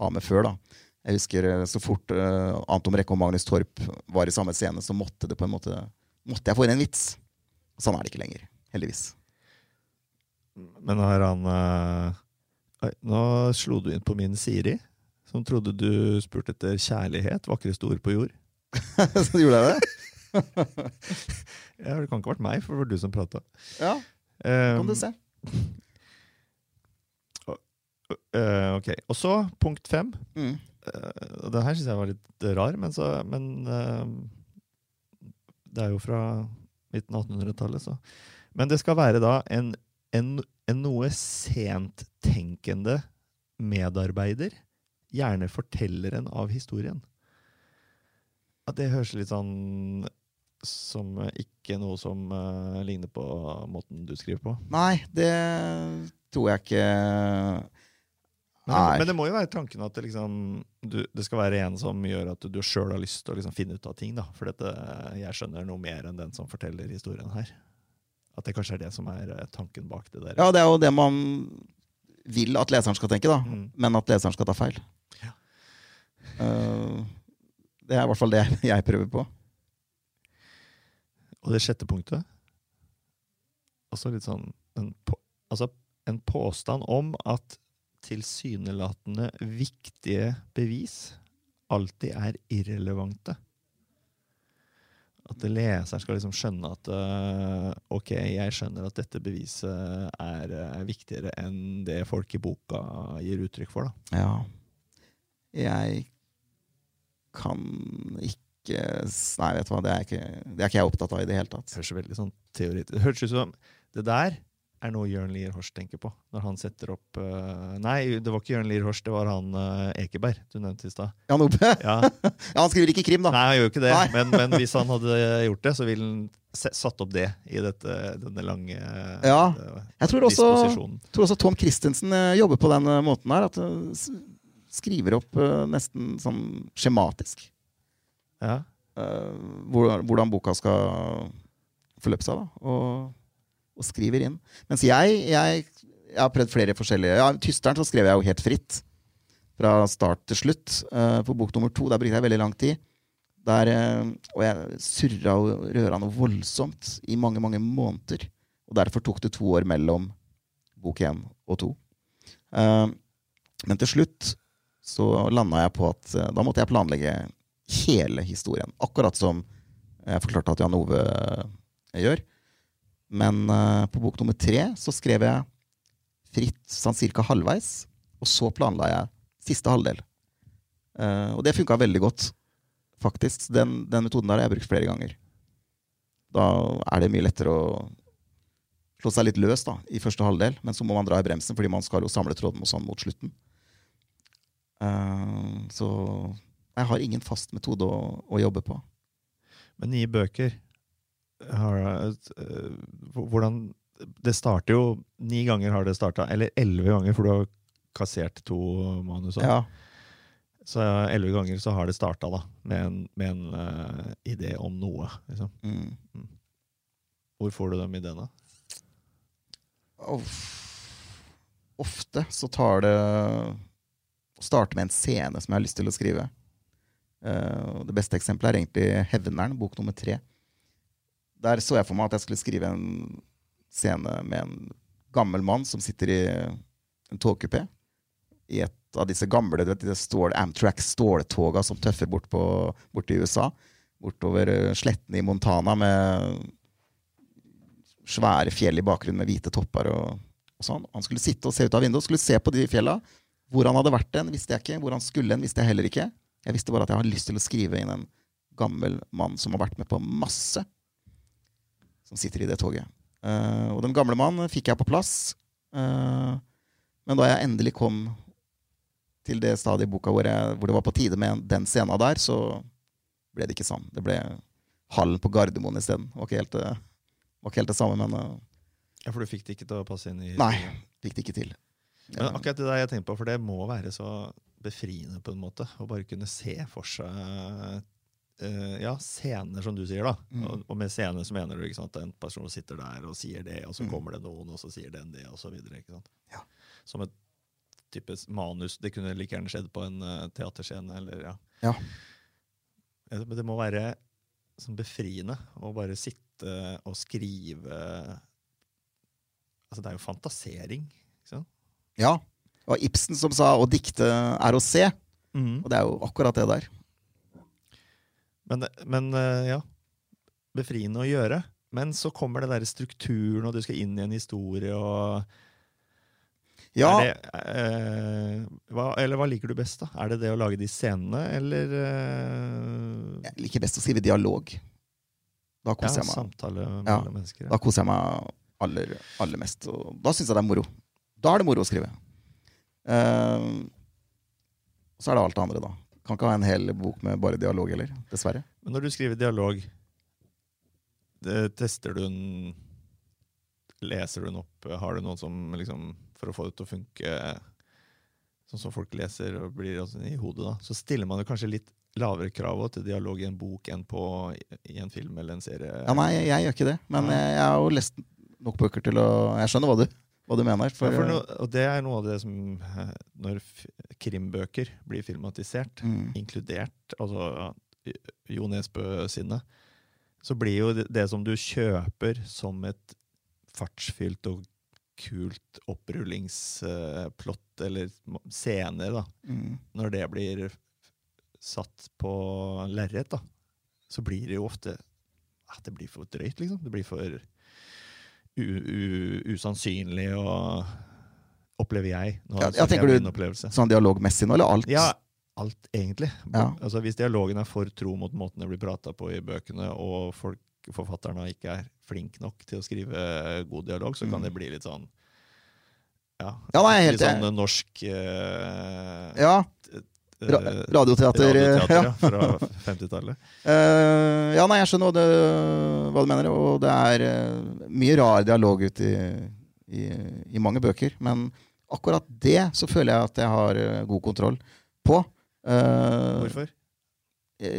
ha med før. da. Jeg husker eh, Så fort uh, Anton Brekke og Magnus Torp var i samme scene, så måtte det på en måte Måtte jeg få inn en vits. Sånn er det ikke lenger. Heldigvis. Men har han uh, Nå slo du inn på min Siri, som trodde du spurte etter kjærlighet, vakreste ord på jord. så gjorde jeg det? Ja, Det kan ikke ha vært meg, for det var du som prata. Ja, kan du se. Ok, Og så punkt fem. Mm. Uh, og den her syns jeg var litt rar, men, så, men uh, det er jo fra midten av 1800-tallet, så. Men det skal være da en, en, en noe senttenkende medarbeider. Gjerne fortelleren av historien. At det høres litt sånn som eh, ikke noe som eh, ligner på måten du skriver på. Nei, det tror jeg ikke Nei. men det må jo være tanken at det, liksom, du, det skal være en som gjør at du sjøl har lyst til å liksom finne ut av ting. da. For dette, jeg skjønner noe mer enn den som forteller historien her. At det kanskje er det som er eh, tanken bak det der. Ja, det er jo det man vil at leseren skal tenke, da. Mm. Men at leseren skal ta feil. Ja. Uh, det er i hvert fall det jeg prøver på. Og det sjette punktet Også litt sånn en, på, altså en påstand om at tilsynelatende viktige bevis alltid er irrelevante. At leseren skal liksom skjønne at øh, ok, jeg skjønner at dette beviset er, er viktigere enn det folk i boka gir uttrykk for. da. Ja. Jeg kan ikke Nei, vet du hva, det er ikke, det er ikke jeg opptatt av i det hele tatt. Høres veldig sånn teoretisk høres ut som det der er noe Jørn Lier Horst tenker på når han setter opp uh, Nei, det var ikke Jørn Lier Horst, det var han uh, Ekeberg du nevnte i stad. Jan Ope? Ja. Ja, han skriver ikke krim, da. Nei, han gjør ikke det, men, men hvis han hadde gjort det, så ville han satt opp det i dette, denne lange Ja. Jeg tror også, tror også Tom Christensen eh, jobber på den måten her. At han skriver opp nesten sånn skjematisk Ja. eh, hvor- hvordan boka skal forløpe seg. da, og, og skriver inn. Mens jeg, jeg, jeg har prøvd flere forskjellige ja, 'Tysteren' så skrev jeg jo helt fritt. Fra start til slutt. Uh, på bok nummer to der brukte jeg veldig lang tid. Der, uh, og jeg surra og røra noe voldsomt i mange mange måneder. Og derfor tok det to år mellom bok én og to. Uh, men til slutt så landa jeg på at da måtte jeg planlegge hele historien. Akkurat som jeg forklarte at Jan Ove gjør. Men uh, på bok nummer tre så skrev jeg fritt sånn cirka halvveis, og så planla jeg siste halvdel. Uh, og det funka veldig godt, faktisk. Den, den metoden der har jeg brukt flere ganger. Da er det mye lettere å slå seg litt løs da, i første halvdel, men så må man dra i bremsen, fordi man skal jo samle tråden sånn mot slutten. Uh, så jeg har ingen fast metode å, å jobbe på. Men nye bøker har, eh, Hvordan Det starter jo Ni ganger har det starta, eller elleve ganger, for du har kassert to manus. Ja. Så elleve ganger så har det starta da, med en, med en uh, idé om noe. Liksom. Mm. Hvor får du de ideene? Of- Ofte så tar det å starte med en scene som jeg har lyst til å skrive. Uh, det beste eksempelet er egentlig 'Hevneren', bok nummer tre. Der så jeg for meg at jeg skulle skrive en scene med en gammel mann som sitter i en togkupé. I et av disse gamle vet, stål, Amtrak-ståltoga som tøffer bort, på, bort i USA. Bortover eh, slettene i Montana med svære fjell i bakgrunnen med hvite topper. og, og sånn. Han skulle sitte og se ut av vinduet skulle se på de fjella. Hvor han hadde vært den, visste jeg ikke. Hvor han skulle den, visste jeg heller ikke. Jeg visste bare at jeg hadde lyst til å skrive inn en gammel mann som har vært med på masse, som sitter i det toget. Eh, og den gamle mannen fikk jeg på plass. Eh, men da jeg endelig kom til det stadiet i boka hvor, jeg, hvor det var på tide med den scenen der, så ble det ikke sånn. Det ble hallen på Gardermoen isteden. Var ikke helt, det- var ikke helt det samme, men eh, Ja, For du fikk det ikke til å passe inn i Nei. fikk det ikke til. Men akkurat det der jeg tenkte på, for det må være så befriende på en måte. Å bare kunne se for seg eh, ja, scener, som du sier. da. Mm. Og, og med scener så mener du ikke sant, en person sitter der og sier det, og så Mm. kommer det noen, og så sier den det, og så videre. ikke sant? Ja. Som et type manus. Det kunne like gjerne skjedd på en uh, teaterscene. eller ja. Ja. Ja, Men det må være sånn befriende å bare sitte og skrive Altså, det er jo fantasering. ikke sant? Ja. Det var Ibsen som sa 'å dikte er å se'. Og det er jo akkurat det der. Men, men eh, ja, befriende å gjøre. Men så kommer det der strukturen, og du skal inn i en historie, og Ja, det, eh, hva, Eller hva liker du best, da? Er det det å lage de scenene, eller eh, jeg liker best å skrive dialog. Da ja, koser jeg meg, samtale Ja, alle mennesker? da koser jeg meg aller, aller mest. Og da syns jeg det er moro. Da er det moro å skrive. Eh, så er det alt det andre, da. Kan ikke ha en hel bok med bare dialog heller. Dessverre. Men når du skriver dialog, det, tester du den Leser du den opp? Har du noen som liksom For å få det til å funke sånn som folk leser og blir altså, i hodet, da, så stiller man jo kanskje litt lavere krav til dialog i en bok enn på i en film eller en serie. Ja, nei, jeg, jeg gjør ikke det. Men jeg, jeg har jo lest nok bøker til å Jeg skjønner hva du, hva du mener. For, Ja, for no, og det er noe av det som eh, Når krimbøker blir filmatisert, mm, inkludert altså ja, Jo Nesbø sine, så blir jo det, det som du kjøper som et fartsfylt og kult opprullingsplott eller scene scener, da, mm. når det blir satt på lerret, så blir det jo ofte at Det blir for drøyt, liksom. Det blir for usannsynlig og Opplever jeg. Nå Ja, tenker jeg du- Sånn dialogmessig nå, eller alt? Ja, alt egentlig. Ja. Altså, hvis dialogen er for tro mot måten det blir prata på i bøkene, og folk, forfatterne ikke er flink nok til å skrive god dialog, så kan Mm. det bli litt sånn Ja, Ja, nei, er litt sånn norsk eh, Ja, ra radioteater. radioteater ja. fra 50-tallet. Uh, ja, nei, jeg skjønner hva du, hva du mener. Og det er uh, mye rar dialog ute i, i, i mange bøker. Men akkurat det så føler jeg at jeg har uh, god kontroll på. Eh, Hvorfor? eh,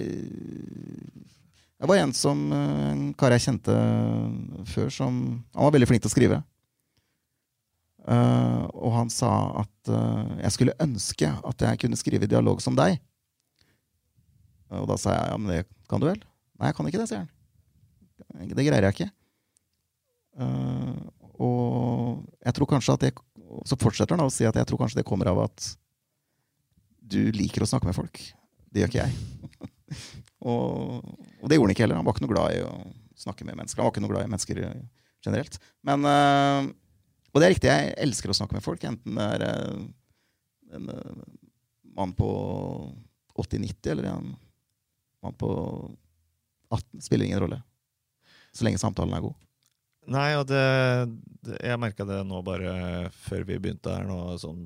Det var en som eh, En kar jeg kjente før, som Han var veldig flink til å skrive. Eh, og han sa at uh, jeg skulle ønske at jeg kunne skrive dialog som deg. Og da sa jeg ja, men det kan du vel? Nei, jeg kan ikke det, sier han. Det greier jeg ikke. Eh, Og jeg tror kanskje at det Så fortsetter han å si at jeg tror kanskje det kommer av at du liker å snakke med folk. Det gjør ikke jeg. og, og det gjorde han ikke heller. Han var ikke noe glad i å snakke med mennesker. Han var ikke noe glad i mennesker generelt. Men Og det er riktig, jeg elsker å snakke med folk. Enten det er øh, en øh, mann på 80-90 eller en mann på 18. Spiller ingen rolle. Så lenge samtalen er god. Nei, og det, det Jeg merka det nå bare før vi begynte her, nå, sånn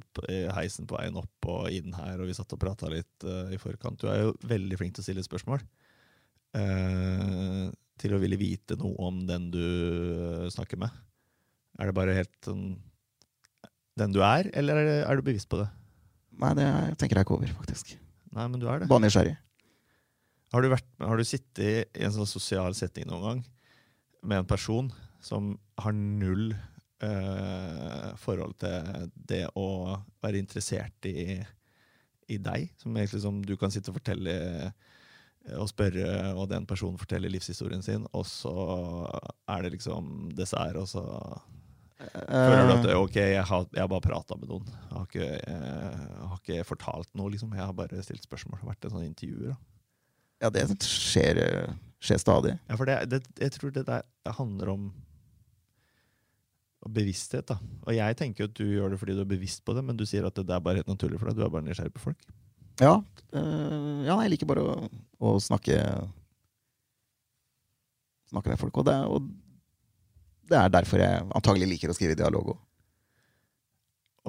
heisen på veien opp og inn her, og vi satt og prata litt uh, i forkant. Du er jo veldig flink til å stille spørsmål. Uh, til å ville vite noe om den du eh, snakker med. Er det bare helt sånn den du er, eller er, det, er du bevisst på det? Nei, det tenker jeg ikke over, faktisk. Nei, men du er det. Bare nysgjerrig. Har du, vært, har du sittet i en sånn sosial setting noen gang med en person som har null øh, forhold til det å være interessert i, i deg? Som egentlig som du kan sitte og fortelle og spørre, og den personen forteller livshistorien sin, og så er det liksom dessert, og så føler du at Eh, ok, jeg har, jeg har bare prata med noen. Jeg har, ikke, jeg har ikke fortalt noe, liksom. Jeg har bare stilt spørsmål. Vært en sånn intervjuer. ja, det skjer, eh, skjer stadig. Ja, for det, det, jeg tror det der det handler om bevissthet. da. Og jeg tenker at du gjør det fordi du er bevisst på det, men du sier at det, det er bare helt naturlig for deg. Du er bare nysgjerrig på folk. Ja, øh, ja jeg liker bare å, å snakke Snakke med folk. Og det, og det er derfor jeg antagelig liker å skrive dialog òg.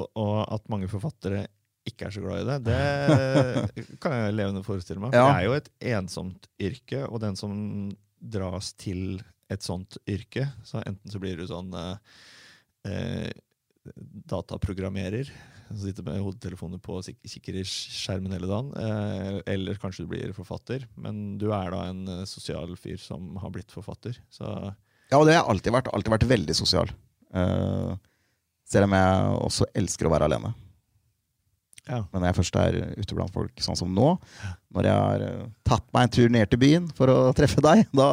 Og, og at mange forfattere ikke er så glad i det, det kan jeg levende forestille meg. For Ja. det er jo et ensomt yrke, og den som dras til et sånt yrke, så enten så blir du sånn eh, eh, dataprogrammerer, som sitter med hodetelefoner på og kikker i skjermen hele dagen, eh, eller kanskje du blir forfatter, men du er da en eh, sosial fyr som har blitt forfatter. Så Ja, og det har jeg alltid vært. Alltid vært veldig sosial. Uh, selv om jeg også elsker å være alene. ja. Men når jeg først er ute blant folk, sånn som nå, når jeg har eh, tatt meg en tur ned til byen for å treffe deg, da,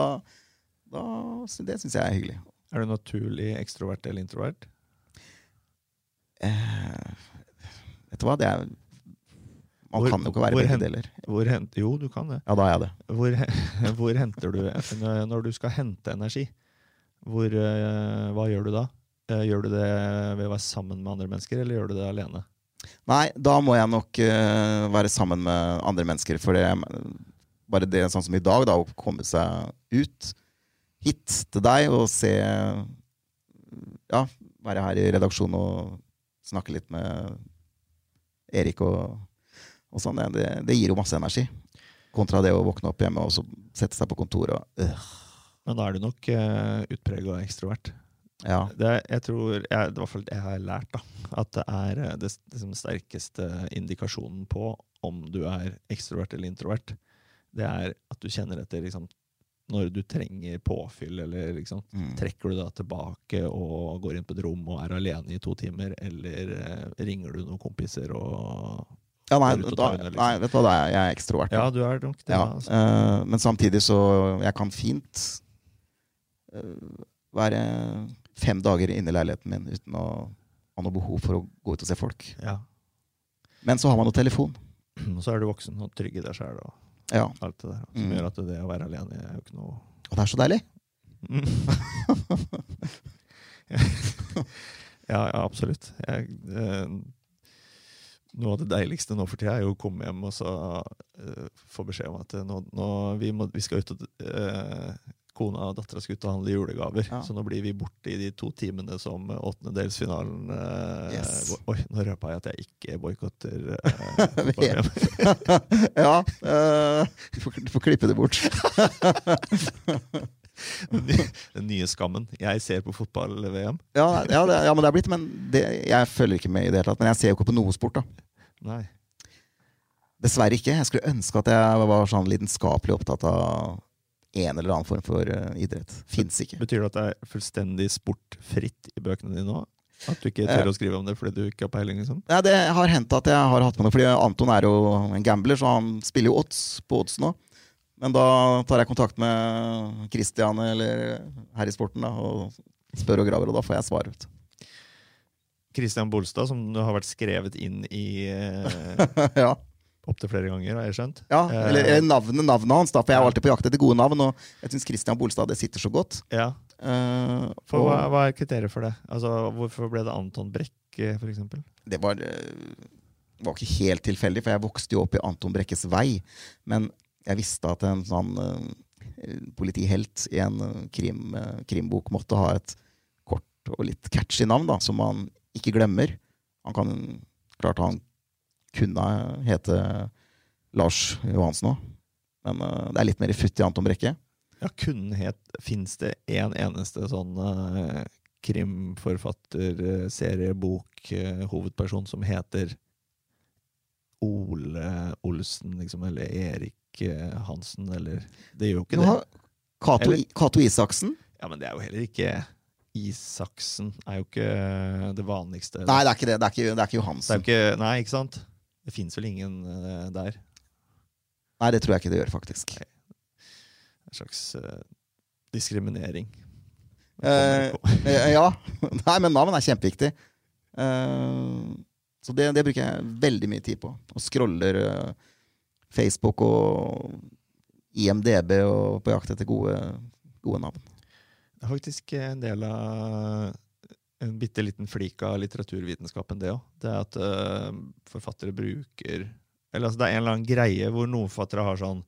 da Det syns jeg er hyggelig. Er du naturlig ekstrovert eller introvert? Eh, vet du hva, det er Man Hvor- kan jo ikke være begge deler. Hvor hent, jo, du kan det. Ja, da er jeg det. Hvor, hvor henter du Når du skal hente energi, hvor, uh, hva gjør du da? Uh, Gjør du det ved å være sammen med andre mennesker, eller gjør du det alene? Nei, da må jeg nok eh, være sammen med andre mennesker. For det, bare det sånn som i dag, da, å komme seg ut hit til deg og se Ja, være her i redaksjonen og snakke litt med Erik og, og sånn. Det, det gir jo masse energi. Kontra det å våkne opp hjemme og sette seg på kontoret og øh, Men da er du nok uh, utprega ekstrovert. Ja. Det, jeg tror, jeg, det er jeg har lært, da, at det er eh, det, liksom, sterkeste indikasjonen på om du er ekstrovert eller introvert. Det er at du kjenner etter liksom, når du trenger påfyll, eller liksom, Mm. Trekker du da tilbake og går inn på et rom og er alene i to timer, eller eh, ringer du noen kompiser og ja nei, og da, under, liksom. nei, vet du hva, da er jeg ekstrovert. Ja, du er nok det. Ja, eh, men samtidig så Jeg kan fint eh, være fem dager inne i leiligheten min uten å ha noe behov for å gå ut og se folk. ja. Men så har man jo telefon. Og så er du voksen og trygg i deg sjæl og Ja, alt det der. Som Mm. gjør at det å være alene er jo ikke noe Og det er så deilig. ja, ja, absolutt. Jeg, eh, noe av det deiligste nå for tida er jo å komme hjem og så eh, få beskjed om at eh, nå, nå, vi, må, vi skal ut og eh, Kona og dattera skulle ut og handle julegaver, Ja. så nå blir vi borte i de to timene som åttendedelsfinalen eh, Yes. Oi, nå røpa jeg at jeg ikke boikotter eh, ja, eh, du, får, du får klippe det bort. Den nye- skammen. Jeg ser på fotball-VM. Ja, ja, ja men det er blitt Men det, jeg følger ikke med i det hele tatt. Men jeg ser jo ikke på noe sport, da. Nei. Dessverre ikke. Jeg skulle ønske at jeg var sånn lidenskapelig opptatt av en eller annen form for eh, idrett. Fins ikke. Betyr det at det er fullstendig sportfritt i bøkene dine nå? At du ikke tør å skrive om det fordi du ikke har peiling? liksom? Ja, det har hendt at jeg har hatt med noe, fordi Anton er jo en gambler, så han spiller jo odds på odds nå. Men da tar jeg kontakt med Christian eller her i sporten da, og spør og graver, og da får jeg svar. ut. du. Christian Bolstad, som har vært skrevet inn i eh, ja. Opptil flere ganger, har jeg skjønt. ja, eller, Eh. navnet, navnet hans, da, for jeg er alltid på jakt etter gode navn. Og jeg syns Christian Bolstad det sitter så godt. Ja, Uh, for og hva, hva er kriteriet for det? Altså, Hvorfor ble det Anton Brekke, eksempel? det var, eh, var ikke helt tilfeldig, for jeg vokste jo opp i Anton Brekkes vei. Men jeg visste at en sånn uh, politihelt i en krim, eh, krimbok måtte ha et kort og litt catchy navn, da, som man ikke glemmer. Han kan Klart han kunne hete Lars Johansen òg, men uh, det er litt mer futt i Anton Brekke. Ja, kunne het Fins det en eneste sånn uh, krimforfatter, uh, seriebok, uh, hovedperson som heter Ole Olsen, liksom, eller Erik eh, Hansen, eller Det gjør jo ikke det. Cato, Cato Isaksen. Ja, men det er jo heller ikke Isaksen er jo ikke det vanligste. Nei, det er ikke det. Det er ikke, det er ikke det er Johansen. ikke, nei, ikke sant? Det fins vel ingen uh, der. Nei, det tror jeg ikke det gjør, faktisk. En slags uh, diskriminering. Eh, Eh, ja. Nei, men navn er kjempeviktig. Uh, så det, det bruker jeg veldig mye tid på. Og scroller Facebook og IMDb og på jakt etter gode, gode navn. Det er faktisk en del av en bitte liten flik av litteraturvitenskapen, det òg. Det er at uh, forfattere bruker Eller altså, det er en eller annen greie hvor noen forfattere har sånn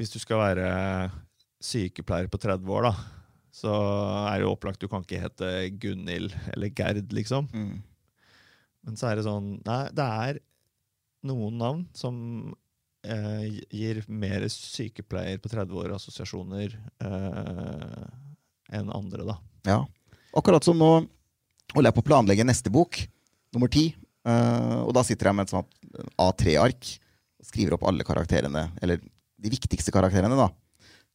Hvis du skal være sykepleier på 30 år, da, så er det jo opplagt du kan ikke hete Gunhild eller Gerd, liksom. Mm. Men så er det sånn Nei, det er noen navn som eh, gir mer sykepleier på 30 år assosiasjoner eh, enn andre, da. Ja. Akkurat som nå holder jeg på å planlegge neste bok, nummer ti. Eh, og da sitter jeg med et sånt A3-ark og skriver opp alle karakterene, eller de viktigste karakterene, da.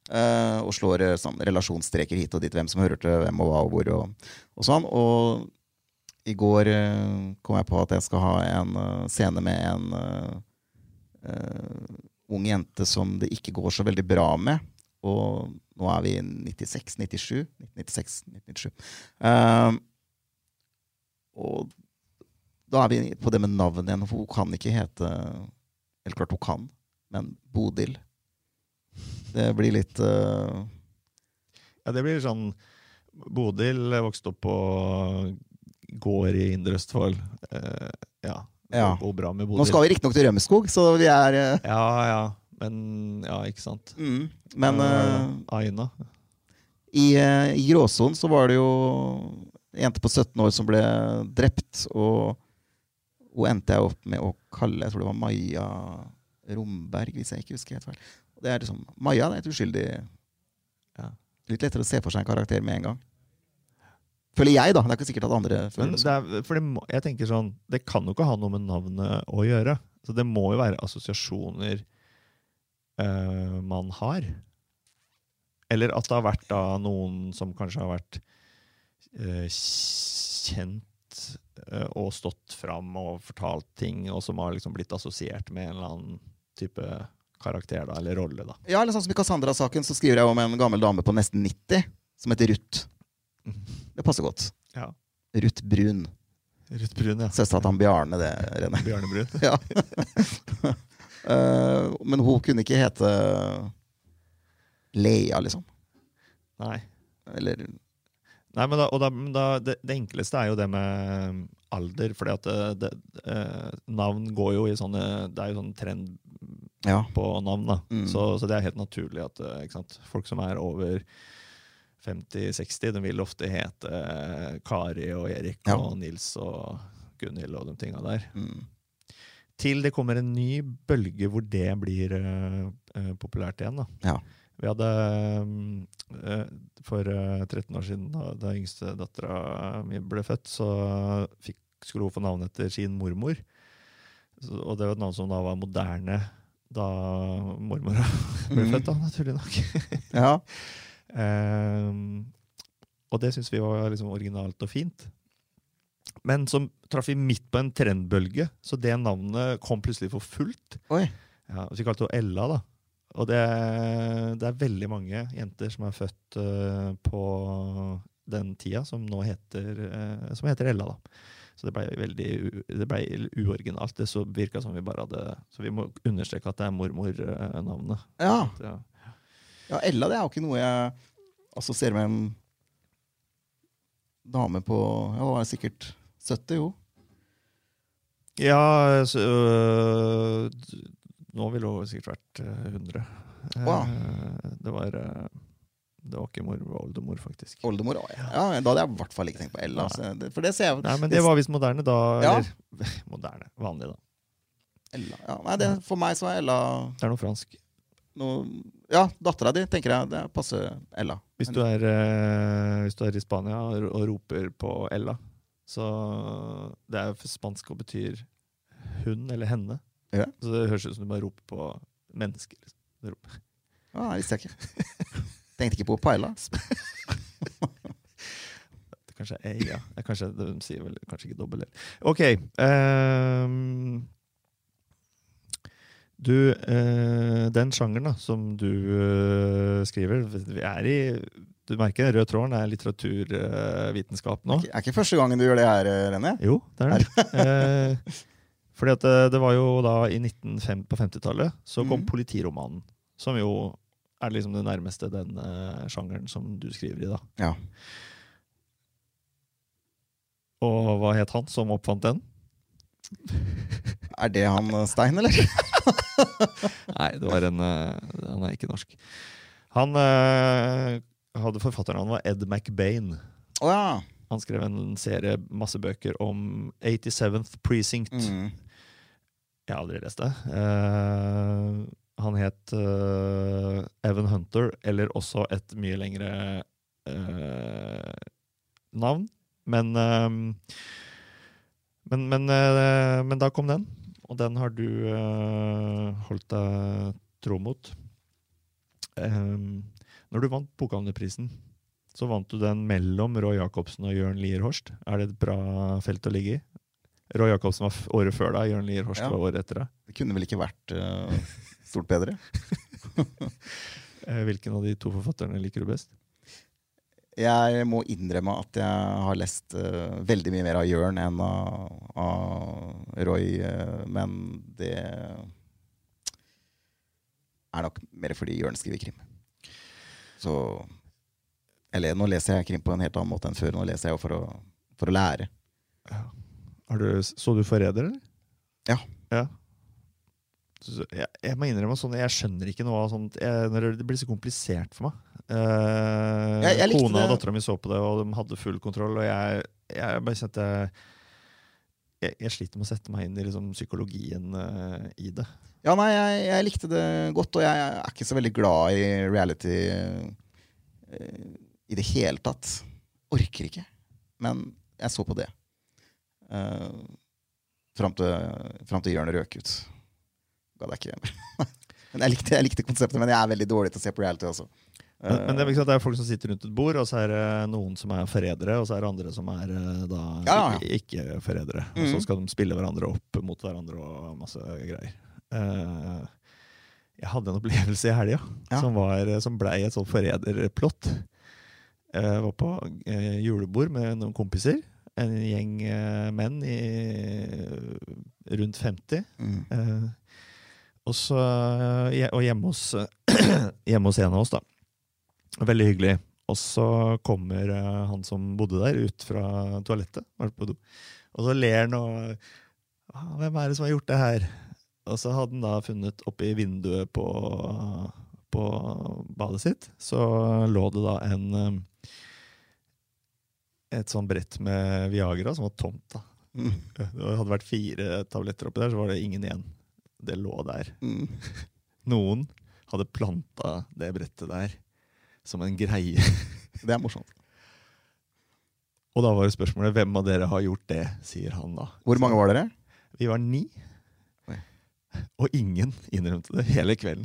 Uh, og slår eh, sånn relasjonsstreker hit og dit, hvem som hører til hvem og hva og hvor. Og, og sånn. Og i går uh, kom jeg på at jeg skal ha en uh, scene med en ung jente som det ikke går så veldig bra med. Og nå er vi i 96, 97 96, 97. Ehm, og da er vi på det med navnet igjen, for hun kan ikke hete Eller klart hun kan, men Bodil. Det blir litt uh... Ja, det blir sånn Bodil vokste opp på gård i Indre Østfold. Uh, ja. Ja. går bra med Nå skal vi riktignok til Rømskog, så vi er uh... Ja, ja. Men ja, ikke sant. mm, Men uh, Aina. i, uh, i gråsonen så var det jo en jente på 17 år som ble drept, og hun endte jeg opp med å kalle Jeg tror det var Maja Romberg, hvis jeg ikke husker helt feil. Det er liksom, Maja det er et uskyldig Ja. Litt lettere å se for seg en karakter med en gang. Føler jeg, da. Det er ikke sikkert at andre føler det er, det må, jeg tenker sånn, det kan jo ikke ha noe med navnet å gjøre. Så det må jo være assosiasjoner eh, man har. Eller at det har vært da noen som kanskje har vært uh, kjent uh, og stått fram og fortalt ting, og som har liksom blitt assosiert med en eller annen type karakter da, eller rolle. da. Ja, eller sånn som I Cassandra-saken så skriver jeg om en gammel dame på nesten 90 som heter Ruth. Det passer godt. Ja. Ruth Brun. Ruth Brun, ja. Søstera til han Bjarne, det, Rene. Bjarne Brun. Ja. Eh, men hun kunne ikke hete Leia, liksom. Nei. Eller Nei, men da, da, men da, det, det enkleste er jo det med alder, fordi at det, det, eh, navn går jo i sånne Det er jo sånn trend Ja. på navn, da. Mm. Så, så det er helt naturlig at eh, sant? folk som er over 50-60, de vil ofte hete eh, Kari og Erik Ja. og Nils og Gunhild og de tinga der. mm. Til det kommer en ny bølge hvor det blir uh, populært igjen. da. Ja. Vi hadde eh, For eh, 13 år siden, da, da yngste dattera mi ble født, så fikk, skulle hun få navn etter sin mormor. Så, og det var et navn som da var moderne da mormora ble mm. født, da, naturlig nok. ja. Ehm, og det syns vi var liksom originalt og fint. Men så traff vi midt på en trendbølge, så det navnet kom plutselig for fullt. Oi. Ja, så vi kalte henne Ella, da. Og det, det er veldig mange jenter som er født uh, på den tida, som nå heter, uh, som heter Ella. da. Så det blei veldig det ble uoriginalt. Det så virka som vi bare hadde Så vi må understreke at det er mormor-navnet. Ja. Ja. ja, Ella det er jo ikke noe jeg assosierer med en dame på Ja, det var sikkert 70, jo. Ja, så, øh, nå ville hun sikkert vært øh, 100. Eh, Wow. Det var øh, Det var ikke mor, det var oldemor, faktisk. Oldemor. Ja. ja, da hadde jeg i hvert fall ikke tenkt på Ella. Altså. for det ser jeg Nei, men det var visst moderne da. Ja. Eller moderne. Vanlig, da. Ella. Ja, nei, det, for meg så er Ella Det er noe fransk. noe Ja, dattera di, tenker jeg. Det passer Ella. Hvis du er, øh, hvis du er i Spania og roper på Ella, så Det er for spansk og betyr hun eller henne. Ja. Så det høres ut som du bare roper på mennesker. Liksom. Du roper. Ja, det visste jeg ikke. Tenkte ikke på Paella. Kanskje ei, ja. Det er Kanskje, de sier vel kanskje ikke dobbel L. OK. ehm, du, eh, den sjangeren da, som du eh, skriver Vi er i Du merker den røde tråden er litteraturvitenskap nå? Er ikke første gangen du gjør det her, René? Jo, det er det. Eh, fordi at det, det var jo da i 1905, på 50-tallet så kom mm. politiromanen. Som jo er liksom det nærmeste den eh, sjangeren som du skriver i, da. Ja. Og hva het han som oppfant den? Er det han eh, Stein, eller? Nei, det var en eh, Han er ikke norsk. Han eh, hadde forfatternavnet var Ed McBain. Oh, ja. Han skrev en serie, masse bøker om 87th Precinct. Mm. Jeg har aldri lest det. Eh, han het eh, Evan Hunter, eller også et mye lengre eh, navn. Men men, men, men da kom den, og den har du uh, holdt deg tro mot. Um, når du vant Bokhandlerprisen, så vant du den mellom Roy Jacobsen og Jørn Lier Horst. Er det et bra felt å ligge i? Roy Jacobsen var året før deg, Jørn Lier Horst Ja. var året etter deg. Det kunne vel ikke vært uh, stort bedre? Eh, Hvilken av de to forfatterne liker du best? Jeg må innrømme at jeg har lest uh, veldig mye mer av Jørn enn av, av Roy, uh, men det er nok mer fordi Jørn skriver krim. Så Eller nå leser jeg krim på en helt annen måte enn før. Nå leser jeg jo for å, for å lære. Har du, så du 'Forræder', eller? Ja. ja. Jeg, jeg må innrømme sånn, jeg skjønner ikke noe av sånt jeg, når Det blir så komplisert for meg. Eh, Jeg- jeg kona og dattera mi så på det, og de hadde full kontroll. Og jeg, jeg bare kjente jeg, jeg, sliter med å sette meg inn i liksom, psykologien eh, i det. Ja, nei, jeg, jeg likte det godt, og jeg er ikke så veldig glad i reality eh, i det hele tatt. Orker ikke. Men jeg så på det. Uh, fram, til, fram til Jørn røk ut. Ga jeg ikke men jeg likte, jeg likte konseptet, men jeg er veldig dårlig til å se på reality også. Men, men det, er, sant, det er folk som sitter rundt et bord, og så er det noen som er forrædere, og så er det andre som er eh, da Ja, ja, ikke forrædere. Mm. Og så Mhm. skal de spille hverandre opp mot hverandre og masse greier. Eh, jeg hadde en opplevelse i helga Ja. som, var- som blei et sånt forræderplott. Jeg var på eh, julebord med noen kompiser. En gjeng eh, menn i rundt 50. Mm. Eh, og, så, eh, og hjemme hos, hjemme hos en av oss, da. Veldig hyggelig. Og så kommer eh, han som bodde der, ut fra toalettet. Og så ler han og «Ah, 'Hvem er det som har gjort det her?' Og så hadde han da funnet oppi vinduet på, på badet sitt, så lå det da en eh, et sånn brett med Viagra som var tomt. da. Mm. Det hadde vært fire tabletter oppi der, så var det ingen igjen. Det lå der. Mm. Noen hadde planta det brettet der som en greie. Det er morsomt. Og da var det spørsmålet hvem av dere har gjort det, sier han da. Hvor mange var dere? Vi var ni. Oi. Og ingen innrømte det hele kvelden.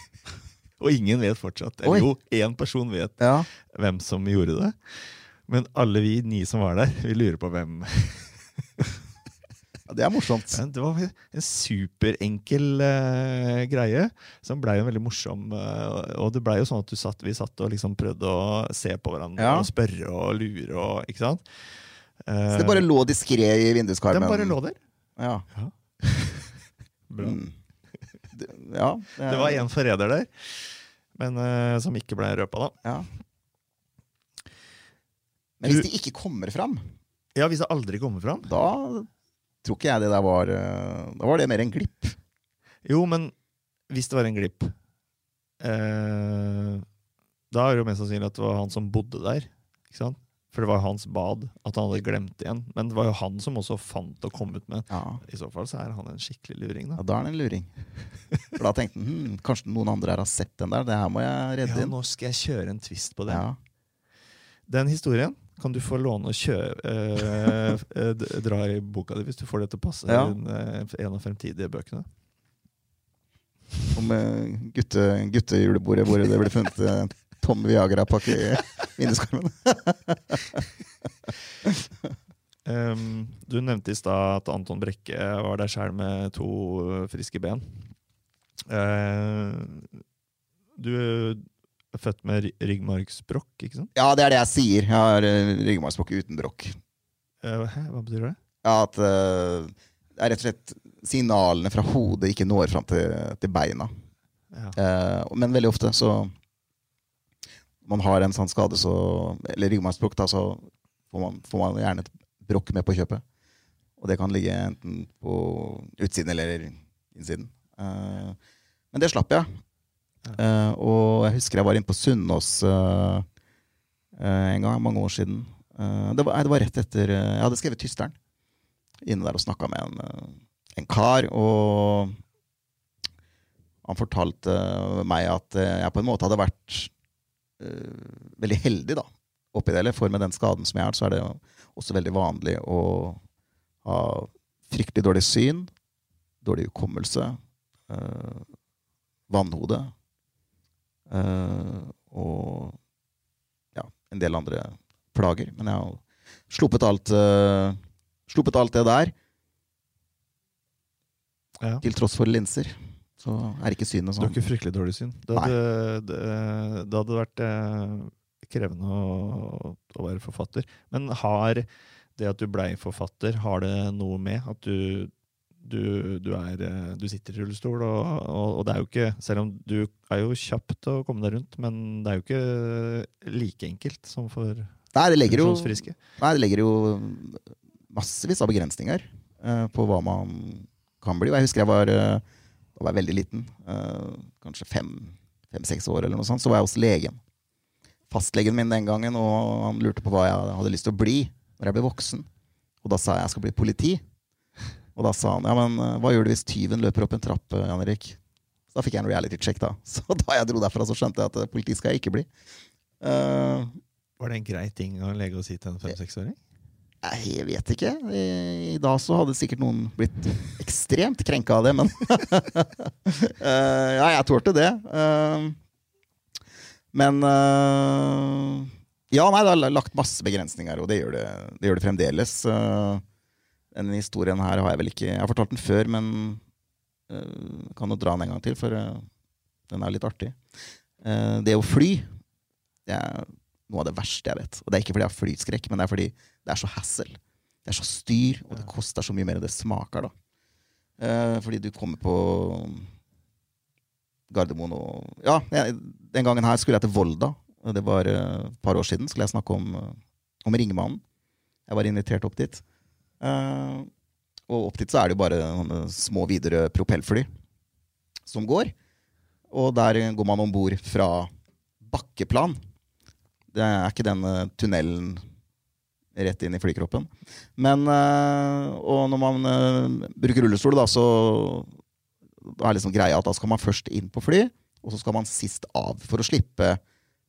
og ingen vet fortsatt. Oi. Jo, én person vet Ja. hvem som gjorde det. Men alle vi ni som var der, vi lurer på hvem. Ja, det er morsomt. Det var en superenkel uh, greie som blei veldig morsom. Uh, og det blei jo sånn at du satt, vi satt og liksom prøvde å se på hverandre Ja. og spørre og lure. og, ikke sant? Så det bare lå diskré i vinduskarmen? Den bare lå der. Ja. Bra. Mm. Det, ja, Det var en forræder der, men eh, som ikke ble røpa, da. Ja. Men hvis de ikke kommer fram, Ja, Hvis det aldri kommer fram? da tror ikke jeg det der var eh, Da var det mer en glipp. Jo, men hvis det var en glipp eh, Da er det jo mest sannsynlig at det var han som bodde der. Ikke sant? For det var hans bad. At han hadde glemt igjen. Men det var jo han som også fant og kom ut med Ja. I så fall så er han en skikkelig luring, da. ja, Da er det en luring. For da tenkte han hm, kanskje noen andre her har sett den der. Det her må jeg redde Ja, inn. nå skal jeg kjøre en twist på det. Ja. Den historien kan du få låne og kjøre, eh, eh, Dra i boka di hvis du får det til å passe Ja. inn, eh, en av fremtidige bøkene. Om eh, gutte, guttejulebordet hvor det ble funnet tom Viagra-pakke i vinduskarmen. Um, du nevnte i stad at Anton Brekke var der sjøl med to friske ben. Uh, du født med ry- ryggmargsbrokk, ikke sant? Ja, det er det jeg sier. Jeg har uh, ryggmargsbrokk uten brokk. Uh, hva betyr det? Ja, at uh, det er rett og slett signalene fra hodet ikke når fram til, til beina. Ja. Uh, men veldig ofte så Man har en sånn skade, så Eller ryggmargsbrokk, så får man, får man gjerne et brokk med på kjøpet. Og det kan ligge enten på utsiden eller innsiden. Eh, men det slapp jeg. Eh, og jeg husker jeg var inne på Sunnaas uh, en gang, mange år siden. Det, var, det var rett etter Jeg hadde skrevet 'Tysteren' inne der og snakka med en, en kar. Og han fortalte meg at jeg på en måte hadde vært veldig heldig da, oppi det. For med den skaden som jeg har, så er det også veldig vanlig å ha fryktelig dårlig syn, dårlig hukommelse, uh, vannhode og ja, en del andre plager. Men jeg har sluppet alt, eh, sluppet alt det der, Ja. til tross for linser. Så er ikke synet Du sånn. har ikke fryktelig dårlig syn. Det hadde, det, det hadde vært eh, krevende å, å være forfatter. Men har det at du blei forfatter, har det noe med at du du, du, er, eh, du sitter i rullestol, og, og, og det er jo ikke Selv om du er jo kjapp til å komme deg rundt, men det er jo ikke like enkelt som for Nei, det legger jo, funksjonsfriske. nei, det legger jo massevis av begrensninger uh, på hva man kan bli. Og jeg husker jeg var, uh, da var jeg veldig liten, uh, kanskje fem-seks år, eller noe sånt, så var jeg hos legen. Fastlegen min den gangen, og han lurte på hva jeg hadde lyst til å bli når jeg ble voksen. Og da sa jeg jeg skal bli politi. Og da sa han ja, men eh, hva gjør du hvis tyven løper opp en trapp, eh, Jan Erik? Så da fikk jeg en reality check, da. Så da jeg dro derfra, så skjønte jeg at eh, politi skal jeg ikke bli. Uh, Var det en grei ting å legge å si til en fem-seksåring? Jeg vet ikke. I, I dag så hadde sikkert noen blitt ekstremt krenka av det, men uh, Ja, jeg tålte det. Uh, men uh, Ja, nei, det har lagt masse begrensninger, og det gjør det, det, gjør det fremdeles. Denne historien her har jeg vel ikke Jeg har fortalt den før, men uh, kan jo dra den en gang til, for uh, den er litt artig. Uh, det å fly, det er noe av det verste jeg vet. Og det er ikke fordi jeg har flyskrekk, men det er fordi det er så hassle. Det er så styr, og det koster så mye mer enn det smaker. da. Uh, fordi du kommer på Gardermoen og Ja, jeg, den gangen her skulle jeg til Volda. Det var et par år siden. skulle jeg snakke om, om Ringemannen. Jeg var invitert opp dit. Eh, og opp dit så er det jo bare små videre propellfly som går. Og der går man om bord fra bakkeplan. Det er ikke den eh, tunnelen rett inn i flykroppen. Men øh, Og når man bruker rullestol, da, så er liksom greia at da skal man først inn på fly, og så skal man sist av for å slippe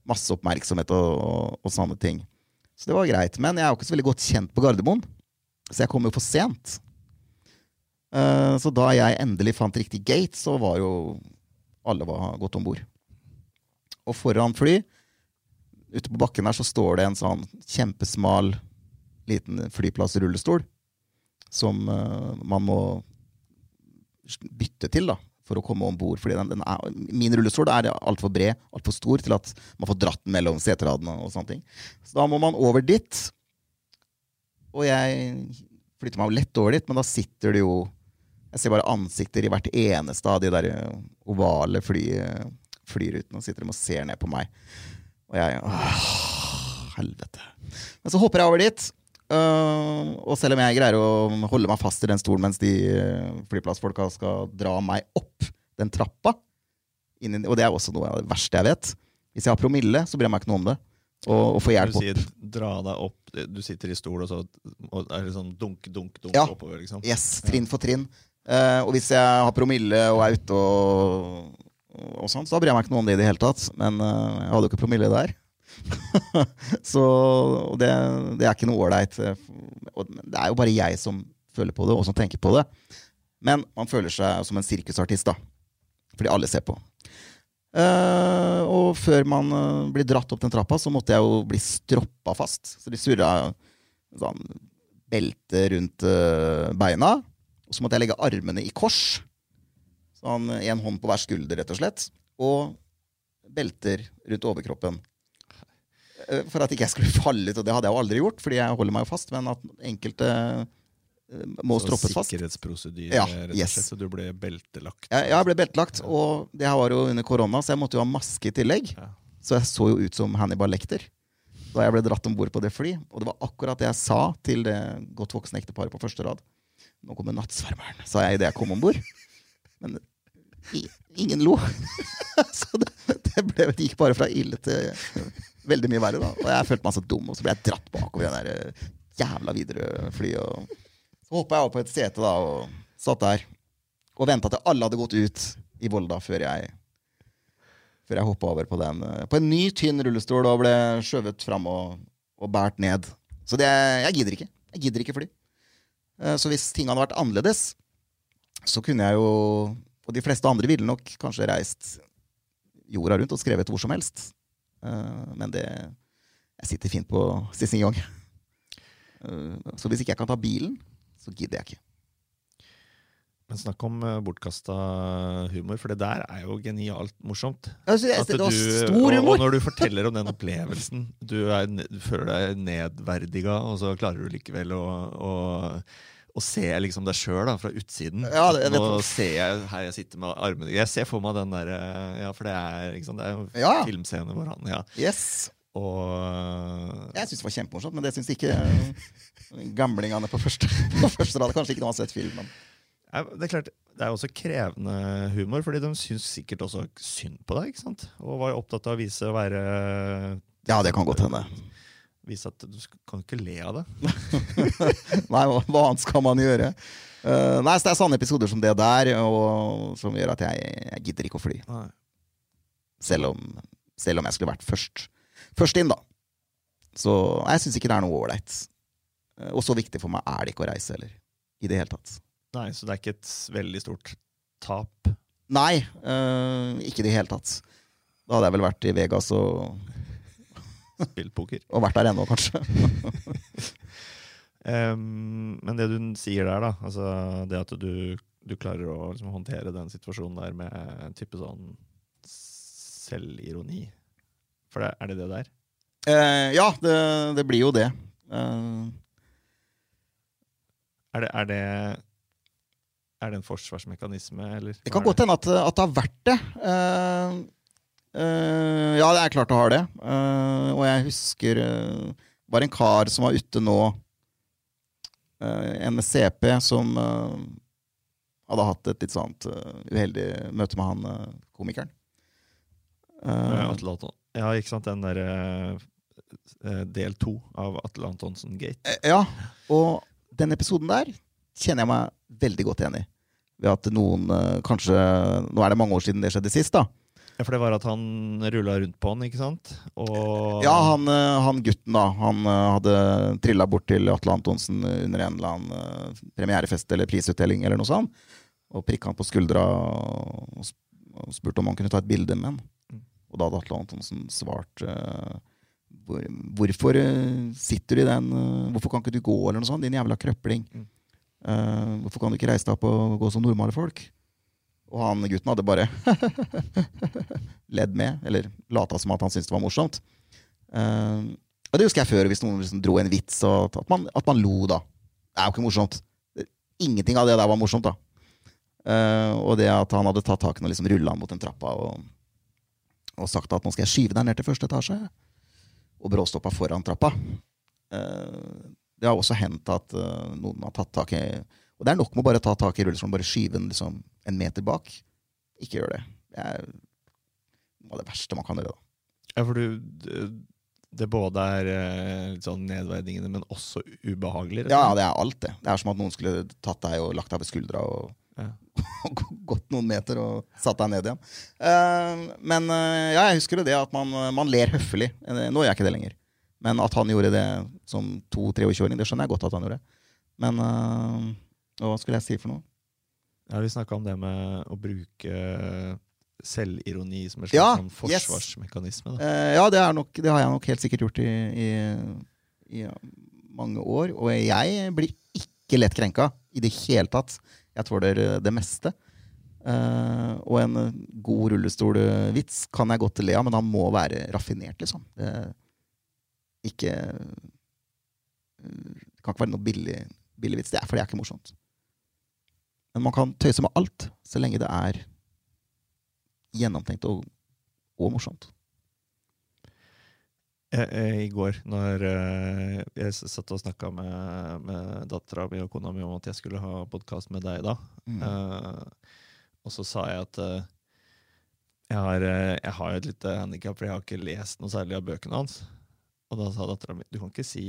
masse oppmerksomhet og, og, og sånne ting. Så det var greit. Men jeg er jo ikke så veldig godt kjent på Gardermoen, så jeg kom jo for sent. Eh, så da jeg endelig fant riktig gate, så var jo alle var gått om bord. Og foran fly ute på bakken der så står det en sånn kjempesmal liten flyplassrullestol. som eh, man må bytte til da, for å komme om bord. Min rullestol er altfor bred, altfor stor til at man får dratt den mellom seteradene. og sånne ting. Så da må man over dit. Og jeg flytter meg lett over dit, men da sitter det jo Jeg ser bare ansikter i hvert eneste av de der ovale fly, flyrutene. Og sitter de og ser ned på meg. Og jeg åh, Helvete. Men så hopper jeg over dit. Uh, og selv om jeg greier å holde meg fast i den stolen mens de øh, flyplassfolka skal dra meg opp den trappa inn i, Og det er også noe av det verste jeg vet. Hvis jeg har promille, så bryr jeg meg ikke noe om det. Og, og få hjelp Du opp. sier dra deg opp, du sitter i stol, og så og er det sånn dunk, dunk, dunk Ja. oppover, liksom? Yes, trinn for trinn. Uh, og hvis jeg har promille og er ute og, og sånn, så bryr jeg meg ikke noe om det i det hele tatt. Men uh, jeg hadde jo ikke promille der. så det, det er ikke noe ålreit. eh, Det er jo bare jeg som føler på det, og som tenker på det. Men man føler seg som en sirkusartist, da. Fordi alle ser på. Eh, og før man uh, blir dratt opp den trappa, så måtte jeg jo bli stroppa fast. Så de surra sånn belte rundt uh, beina. Og så måtte jeg legge armene i kors. Sånn en hånd på hver skulder, rett og slett. Og belter rundt overkroppen. For at ikke jeg skulle falle ut, og det hadde jeg jo aldri gjort, fordi jeg holder meg jo fast, men at enkelte må Så stroppes fast. Sikkerhetsprosedyre, Ja, rett og yes. slett. Så du ble beltelagt. Ja, jeg ble beltelagt, og det her var jo under korona, så jeg måtte jo ha maske i tillegg. Ja. Så jeg så jo ut som Hannibal Lekter da jeg ble dratt om bord på det fly. Og det var akkurat det jeg sa til det godt voksne ekteparet på første rad. Nå kommer nattsvermeren, sa jeg idet jeg kom om bord. Men i, ingen lo. så det, det, ble, det gikk bare fra ille til veldig mye verre. da. Og jeg følte meg så dum, og så ble jeg dratt bakover i det der eh, jævla Widerøe-flyet. Så hoppa jeg opp på et sete da, og satt der og venta til alle hadde gått ut i Volda før jeg før jeg hoppa over på den. eh, På en ny, tynn rullestol og ble skjøvet fram og, og båret ned. Så det, jeg gidder ikke. Jeg gidder ikke fly. Eh, Så hvis ting hadde vært annerledes, så kunne jeg jo Og de fleste andre ville nok kanskje reist jorda rundt og skrevet hvor som helst. Eh, Men det Jeg sitter fint på Cézignon. Eh, Så hvis ikke jeg kan ta bilen, så gidder jeg ikke. Men snakk om bortkasta humor, for det der er jo genialt morsomt. Altså, At det var stor Og, og når du forteller om den opplevelsen, du, er, du føler deg nedverdiga, og så klarer du likevel å, å, å se liksom deg sjøl fra utsiden. Ja, det- jeg Nå ser jeg her jeg sitter med armene Jeg ser for meg den der Ja, for det er, ikke sant, det er jo Ja. filmscene hvor han Ja. Yes. Og Jeg syns det var kjempemorsomt, men det syns ikke gamlingene på første, på første rad. Kanskje ikke de har sett filmen. Det er klart, det er også krevende humor, fordi de syns sikkert også synd på deg. ikke sant? Og var jo opptatt av å vise å være Ja, det kan godt hende. Vise at du kan ikke le av det. Nei, hva, annet skal man gjøre? Uh, nei, så Det er sånne episoder som det der og, som gjør at jeg, jeg gidder ikke å fly. Selv om, selv om jeg skulle vært først, først inn, da. Så jeg syns ikke det er noe ålreit. Eh, Og så viktig for meg er det ikke å reise heller. I det hele tatt. Nei, så det er ikke et veldig stort tap. Nei, øh, ikke i det hele tatt. Da hadde jeg vel vært i Vegas og, Spilt poker. og vært der ennå, kanskje. um, men det du sier der, da, altså det at du, du klarer å liksom, håndtere den situasjonen der med en type sånn selvironi For det, er det det der? Eh, ja, det, det blir jo det. Eh, Er det, er det er det en forsvarsmekanisme, eller? Det kan godt hende at, at det har vært det. Eh, eh, ja, det er klart det har det. Eh, og jeg husker uh, var en kar som var ute nå, uh, en med CP, som eh, hadde hatt et litt sånt eh, uheldig møte med han eh, komikeren. Uh, Eh, Atle Anton. Ja, ikke sant? Den derre eh, del to av Atle Antonsen-gate. eh, ja, og den episoden der kjenner jeg meg veldig godt igjen i. Ved at noen eh, kanskje Nå er det mange år siden det skjedde sist, da. Ja, for det var at han rulla rundt på han, ikke sant? Og Ja, han, eh, han gutten da Han eh, hadde trilla bort til Atle Antonsen under en eller annen eh, premierefest eller prisutdeling eller noe sånt. Og prikka han på skuldra og spurte om han kunne ta et bilde med han. Og da hadde Atle Antonsen svart uh, hvor, Hvorfor eh, sitter du i den uh, Hvorfor kan ikke du gå, eller noe sånt, din jævla krøpling? Mm. Uh, hvorfor kan du ikke reise deg opp og gå som normale folk? Og han gutten hadde bare ledd med, eller lata som at han syntes det var morsomt. Uh, og det husker jeg før, hvis noen liksom dro en vits, og at man, at man lo da. Det er jo ikke morsomt. Ingenting av det der var morsomt, da. Uh, og det at han hadde tatt tak i og liksom rulla mot den trappa og, og sagt at nå skal jeg skyve deg ned til første etasje, og bråstoppa foran trappa. Eh, det har også hendt at eh, noen har tatt tak i Og det er nok med å bare ta tak i rullestolen, bare skyve den liksom en meter bak. Ikke gjør det. Det er noe av det verste man kan gjøre. da. Ja, for du det- Det både er eh, sånn nedverdigende, men også ubehagelig. Ja, det er alt, det. Det er som at noen skulle tatt deg og lagt deg ved skuldra og, Ja. gått noen meter og satt deg ned igjen. Uh, men uh, ja, jeg husker jo det at man, man ler høflig. Eh, Nå gjør jeg ikke det lenger. Men at han gjorde det som to-23-åring, det skjønner jeg godt at han gjorde. Men uh, hva skulle jeg si for noe? Ja, vi snakka om det med å bruke selvironi som en slags Ja, sånn forsvarsmekanisme. Eh, ja, det, nok, det har jeg nok helt sikkert gjort i, i, i mange år. Og jeg blir ikke lett krenka i det hele tatt. Jeg tåler eh, det meste. Uh, og en eh, god rullestolvits kan jeg godt le av, men han må være raffinert, liksom. Det, ikke Det kan ikke være noe billig, billig vits. Det er fordi det er ikke morsomt. Men man kan tøyse med alt, så lenge det er gjennomtenkt og, og morsomt. Eh, eh, I går, når eh, jeg satt og snakka med, med dattera mi og kona mi om at jeg skulle ha podkast med deg da, Mm. og så sa jeg at jeg har, jeg har et lite handikap, for jeg har ikke lest noe særlig av bøkene hans. Og da sa dattera mi du kan ikke si,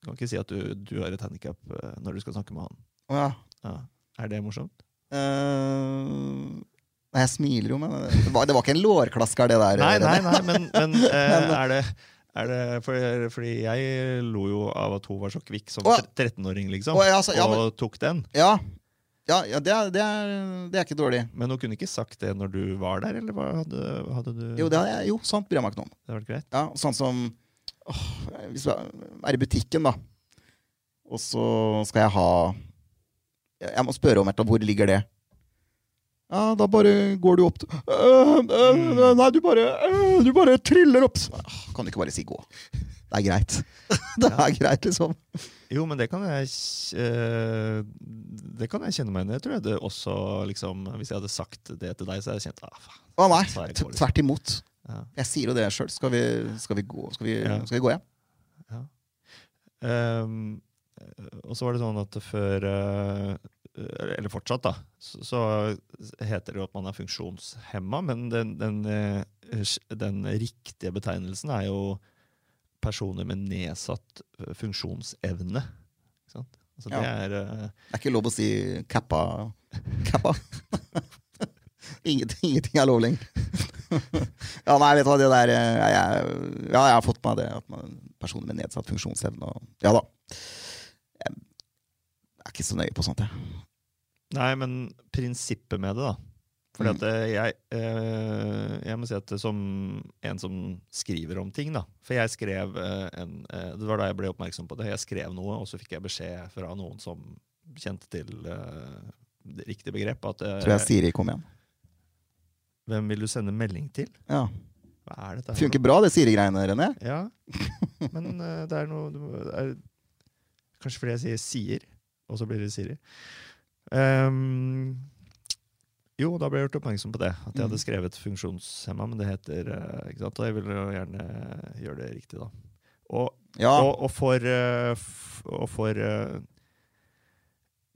du kan ikke si at du, du har et handikap når du skal snakke med han. Ja. Ja. Er det morsomt? Eh, nei, jeg smiler jo, men det var, det var ikke en lårklasker, det der. Nei, nei, nei, men, men uh, Men- er det, er det for, Fordi jeg lo jo av at hun var så kvikk som 13-åring, liksom. Å, ja, altså, ja, men- og tok den. Ja, ja, ja det, er, det, er, det er ikke dårlig. Men hun kunne ikke sagt det når du var der, eller hadde, hadde du Jo, det hadde jeg, jo sant bryr jeg meg ikke om. Det greit? Ja, sånn som åh, Hvis du er i butikken, da, og så skal jeg ha Jeg må spørre om et hvor ligger det. Ja, da bare går du opp øh, øh, øh, Nei, du bare, du bare triller opp. Kan du ikke bare si gå? Det er greit. Det er greit, liksom. Jo, men det kan jeg Det kan jeg kjenne meg igjen i. Tror jeg det også liksom Hvis jeg hadde sagt det til deg, så hadde jeg kjent ah, faen. Å nei, dårlig. tvert imot. Ja. Jeg sier jo det sjøl. Skal, vi- skal vi gå Skal vi, Ja. skal vi gå hjem? Ehm, og så var det sånn at før eh, Eller fortsatt, da. Så, så heter det jo at man er funksjonshemma, men den, den, eh, den riktige betegnelsen er jo personer med nedsatt eh, funksjonsevne. Altså, det er eh, Det er ikke lov å si kappa. Kappa. ingenting, ingenting er lov lenger. ja, nei, vet du hva, det der eh, jeg, jeg, Ja, jeg har fått med det. At man, personer med nedsatt funksjonsevne og Ja da. Jeg er ikke så nøye på sånt, jeg. Nei, men prinsippet med det, da. Fordi Mm. at eh, jeg, eh, jeg må si at det som en som skriver om ting, da. For jeg skrev eh, en Det var da jeg ble oppmerksom på det. Jeg skrev noe, og så fikk jeg beskjed fra noen som kjente til det riktige begrep. At Tror jeg Siri kom igjen. Hvem vil du sende melding til? Ja. Hva er dette? her Funker bra, det Siri-greiene, René. Ja, men det er noe det er, Kanskje fordi jeg sier sier, og så blir det Siri. Ehm, jo, da ble jeg gjort oppmerksom på det. At jeg hadde Mm. skrevet funksjonshemma, men det heter eh, ikke sant? Og jeg vil jo gjerne gjøre det riktig, da. Og, Ja. og, og for, eh, og for eh,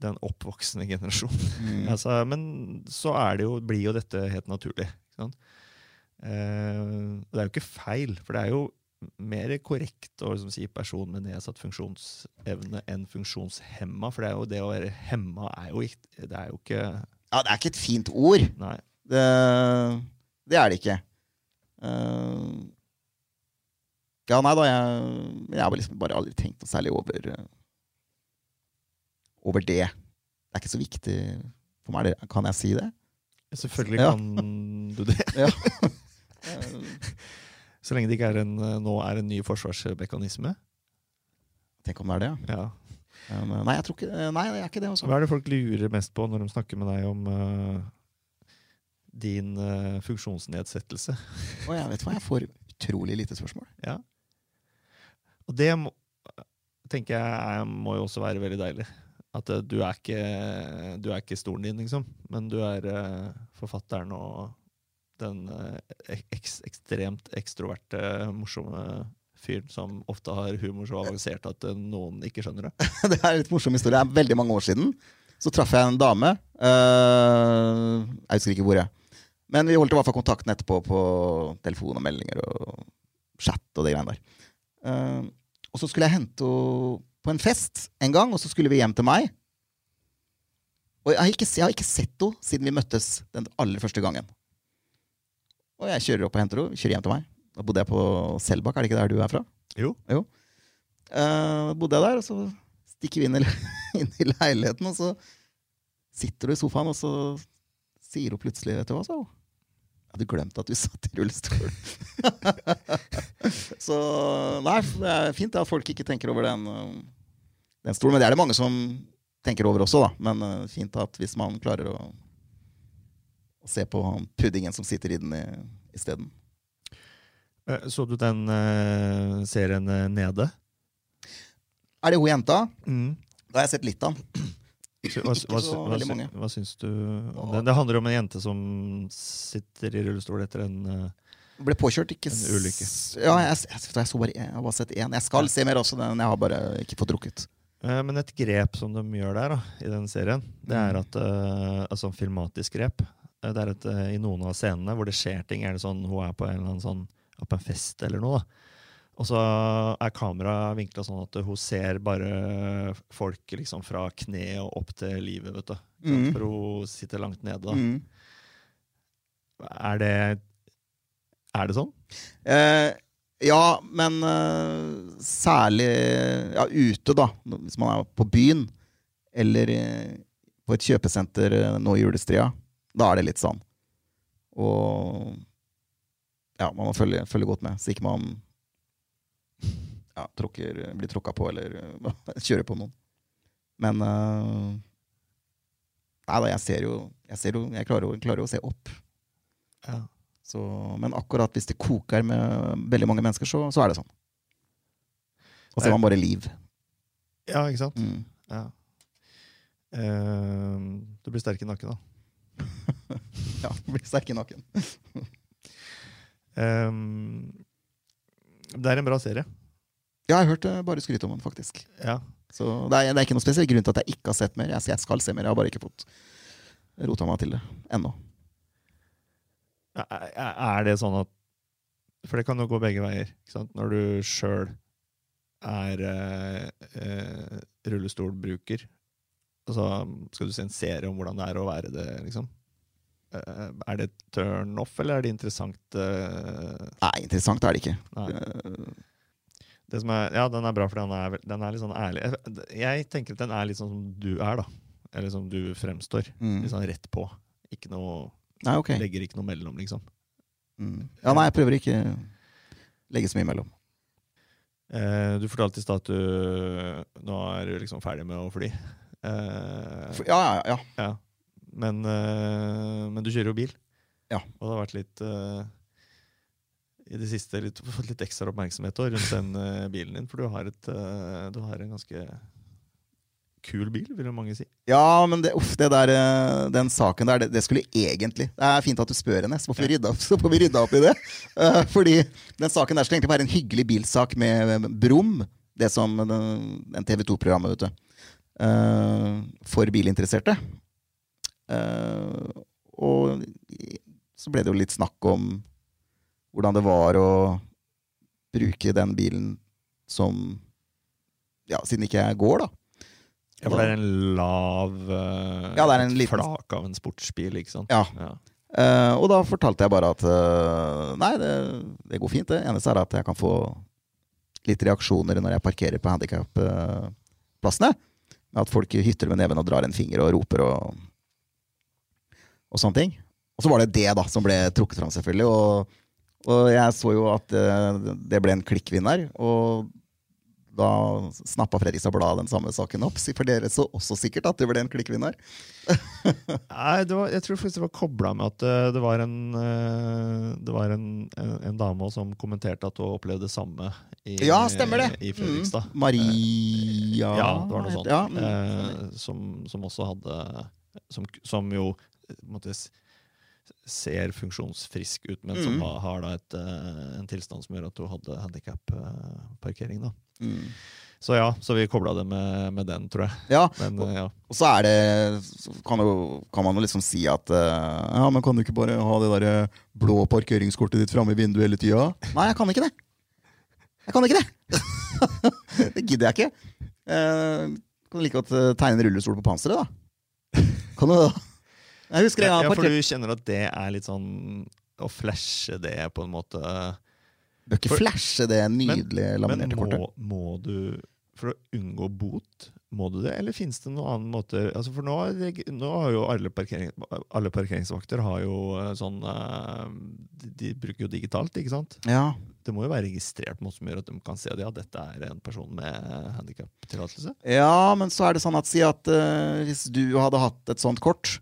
den oppvoksende generasjonen. Mm. Altså, men så det jo, blir jo dette helt naturlig. Eh, det er jo ikke feil, for det er jo mer korrekt å liksom si person med nedsatt funksjonsevne enn funksjonshemma. For det er jo det å være hemma er jo ikke Det er jo ikke ja, det er ikke et fint ord. Nei. Det, det er det ikke. Uh, ja, nei da, jeg, jeg har liksom bare aldri tenkt noe særlig over eh, Over det. Det er ikke så viktig for meg. Kan jeg si det? Selvfølgelig Ja. kan du det. Ja. Eh, Så lenge det ikke er en, nå er en ny forsvarsmekanisme. Tenk om det er det, ja. Ja. Men, eh, nei, jeg tror ikke, eh, nei, det er ikke det. Også. Hva er det folk lurer mest på når de snakker med deg om uh, din uh, funksjonsnedsettelse? Og jeg vet hva, jeg får utrolig lite spørsmål. Ja. Og det må, tenker jeg må jo også være veldig deilig. At uh, du er ikke, du er ikke stolen din, liksom. Men du er eh, forfatteren og den ek ekstremt ekstroverte, morsomme fyren som ofte har humor så avansert at eh, noen ikke skjønner det. det er en litt morsom historie. Det er veldig mange år siden. Så traff jeg en dame. Uh, jeg husker ikke hvor. jeg. Men vi holdt i hvert fall kontakten etterpå på telefon og meldinger og chat og det greiene der. Uh, og så skulle jeg hente henne på en fest en gang, og så skulle vi hjem til meg. Og jeg har ikke, jeg har ikke sett henne siden vi møttes den aller første gangen. Og jeg kjører opp og henter henne, kjører hjem til meg. Da bodde jeg på Selbakk, er det ikke der du er fra? Jo. Eh, bodde jeg der, og så stikker vi inn i, inn i leiligheten, og så sitter du i sofaen, og så sier hun plutselig Vet du hva, sa hun? Jeg hadde glemt at du satt i rullestol. så nei, det er fint at folk ikke tenker over den, eh, den stolen. Men det er det mange som tenker over også, da. Men eh, fint at hvis man klarer å, å se på puddingen som sitter i den i- isteden. Eh, Så du den uh, serien eh, Nede? Er det hun jenta? Mm. Da har jeg sett litt av den. Hva, hva, hva, hva syns du om den? Det handler om en jente som sitter i rullestol etter en uh, Ble påkjørt, ikke En ulykke. Ja, jeg, jeg, jeg, så bare, jeg har bare sett én. Jeg skal se mer også, men jeg har bare ikke fått drukket. Men et grep som de gjør der, da, i den serien, det er Mm. at uh, Altså filmatisk grep. Eh, Det er at eh, i noen av scenene hvor det skjer ting, er det sånn hun er på en sånn på en fest eller noe. da. Og så er kameraet vinkla sånn at hun ser bare folk liksom fra kne og opp til livet, vet du. Mm. For hun sitter langt nede. da. Mm. Er det Er det sånn? Eh, ja, men uh, særlig ja, ute, da. Hvis man er på byen, eller på et kjøpesenter nå i julestria. Da er det litt sånn. Og ja, man må følge, følge godt med, så ikke man ja, tråkker, blir tråkka på eller kjører på noen. Men uh, Nei da, jeg ser jo Jeg, ser jo, jeg klarer, jo, klarer jo å se opp. Ja. Så, men akkurat hvis det koker med veldig mange mennesker, så, så er det sånn. Og så er man bare liv. ja, ikke sant? Mm. Ja. Uh, du blir sterk i nakken, da. Ja, blir sterk i nakken. um, det er en bra serie. Ja, jeg hørte bare skryt om den, faktisk. Ja. Så det er, det er ikke noen spesiell grunn til at jeg ikke har sett mer. Jeg, jeg skal se mer, jeg har bare ikke fått rota meg til det ennå. Er det sånn at For det kan jo gå begge veier. Når du sjøl er eh, eh, rullestolbruker, så skal du se en serie om hvordan det er å være det, liksom. Eh, er det turn off, eller er det interessant? eh, Nei, interessant er det ikke. nei. Eh, Det som er, ja, den er bra, for den er, den er litt sånn ærlig. Jeg, jeg tenker at den er litt sånn som du er, da. Eller som du fremstår. Mm. Litt sånn rett på. Ikke noe, Nei, okay. Legger ikke noe mellom, liksom. Mm. Ja, nei, jeg prøver ikke legge så mye mellom. Eh, du fortalte i stad at du nå er du liksom ferdig med å fly. Eh, For, ja, ja, ja. ja. Men, eh, men du kjører jo bil. Ja. Og det har vært litt eh, i det siste litt, fått litt ekstra oppmerksomhet også rundt den bilen din. For du har, et, du har en ganske kul bil, vil jo mange si. Ja, men det, uff, det der, den saken der, det, det skulle egentlig Det er fint at du spør henne, så får vi rydda opp, så får vi rydda opp i det. Uh, fordi den saken der skulle egentlig være en hyggelig bilsak med Brum, det som den, den TV 2-programmet, vet du. Eh, for bilinteresserte. Uh, og så ble det jo litt snakk om hvordan det var å bruke den bilen som Ja, siden ikke jeg går, da. Ja, For det er en lav uh, Ja, det er en liten- flak av en sportsbil, ikke sant? Ja. Ja. Uh, og da fortalte jeg bare at uh, nei, det, det går fint. Det eneste er at jeg kan få litt reaksjoner når jeg parkerer på handikapplassene. Med at folk hytter med neven og drar en finger og roper og, og sånne ting. Og så var det det da som ble trukket fram, selvfølgelig. Og, og jeg så jo at eh, det ble en klikkvinner. Og da snappa Fredrikstad Blad den samme saken opp. For dere så også sikkert at det ble en klikkvinner. Nei, det var, jeg tror faktisk det var kobla med at eh, det var en eh, Det var en, en, en dame som kommenterte at hun opplevde det samme i, Ja, stemmer det! i Fredrikstad. Mm. Maria Ja, det var noe sånt. Ja, mm. eh, som, som også hadde Som, som jo måtte jeg en måte, s- ser funksjonsfrisk ut, men som Mm. har, har et, eh, en tilstand som gjør at hun hadde handikap-parkering. da. Mm. Så ja, så vi kobla det med, med den, tror jeg. ja. Men eh, ja. Og så er det så kan, jo, kan man jo liksom si at eh, Ja, men kan du ikke bare ha det der blå parkeringskortet ditt framme i vinduet hele tida? Nei, jeg kan ikke det. Jeg kan ikke det! det gidder jeg ikke. Uh, kan like godt eh, tegne en rullestol på panseret, da? Kan du det? Jeg husker jeg ja, har for du kjenner at det er litt sånn Å flashe det på en måte Bør ikke for- flashe det nydelige Men laminerte kortet. må, må du For å unngå bot, må du det, eller fins det noen annen måte altså For nå, nå har jo alle, parkering, alle parkeringsvakter har jo eh, sånn eh, de, de bruker jo digitalt, ikke sant? Ja, Det må jo være registrert noe som gjør at de kan se at ja, dette er en person med handikaptillatelse. Ja, men så er det sånn at si at uh, hvis du hadde hatt et sånt kort,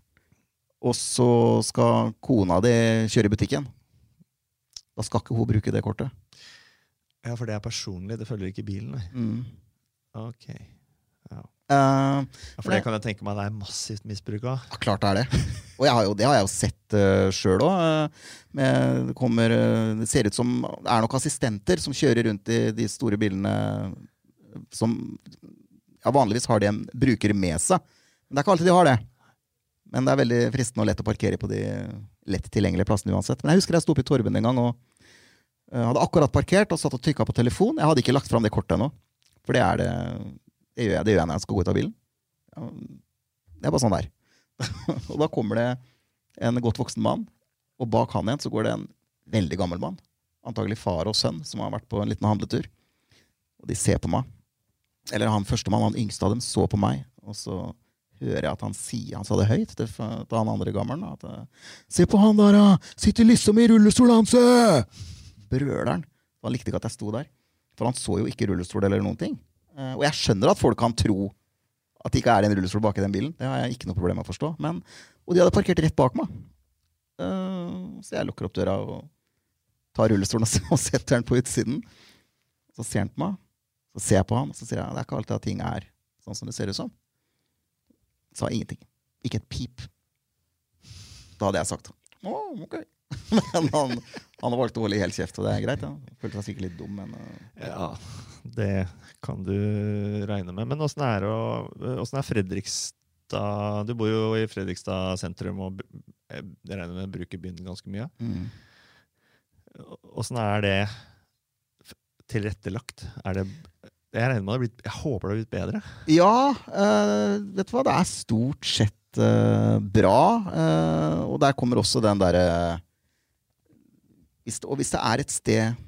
og så skal kona di kjøre i butikken, da skal ikke hun bruke det kortet. Ja, for det er personlig, det følger ikke bilen, nei. Mm. Ok. Eh, Ja, for det kan jeg tenke meg det er massivt misbruk av. ja, klart det er det. Og jeg har jo, det har jeg jo sett uh, sjøl òg. det, kommer, eh, det ser ut som det er nok assistenter som kjører rundt i de store bilene som ja, vanligvis har de en bruker med seg. Men det er ikke alltid de har det. Men det er veldig fristende og lett å parkere på de lett tilgjengelige plassene uansett. Men jeg husker jeg sto oppe i Torben en gang og eh, hadde akkurat parkert og satt og trykka på telefon. Jeg hadde ikke lagt fram det kortet ennå. For det det Det gjør jeg, det gjør jeg når jeg skal gå ut av bilen. Det er bare sånn det er. og da kommer det en godt voksen mann, og bak han igjen så går det en veldig gammel mann. Antagelig far og sønn som har vært på en liten handletur. Og de ser på meg. Eller han førstemann, han yngste av dem, så på meg. Og så hører jeg at han sier Han sa det høyt til, til han andre gammelen. At eh, Se på han der, da! Sitter liksom i rullestol, han, se! Brøler han. Likte ikke at jeg sto der. For han så jo ikke rullestol eller noen ting. Eh, Og jeg skjønner at folk kan tro at det ikke er en rullestol bak i den bilen. Det har jeg ikke noe problem med å forstå. Men, og de hadde parkert rett bak meg. Eh, Så jeg lukker opp døra og tar rullestolen og setter den på utsiden. Så ser han på meg, så ser jeg på han, og så sier jeg det er ikke alltid at ting er sånn som det ser ut som. Sa ingenting. Ikke et pip. Da hadde jeg sagt oh, ok. Men han, han valgte å holde helt kjeft, og det er greit. Ja. Følte seg sikkert litt dum, men uh, Ja, det kan du regne med. Men åssen er, åssen er Fredrikstad Du bor jo i Fredrikstad sentrum og jeg regner med å bruke byen ganske mye. mm. Er det tilrettelagt? Er det jeg regner med det har blitt, jeg håper det har blitt bedre. Ja, uh, vet du hva? Det er stort sett uh, bra. Uh, og der kommer også den derre Og hvis det er et sted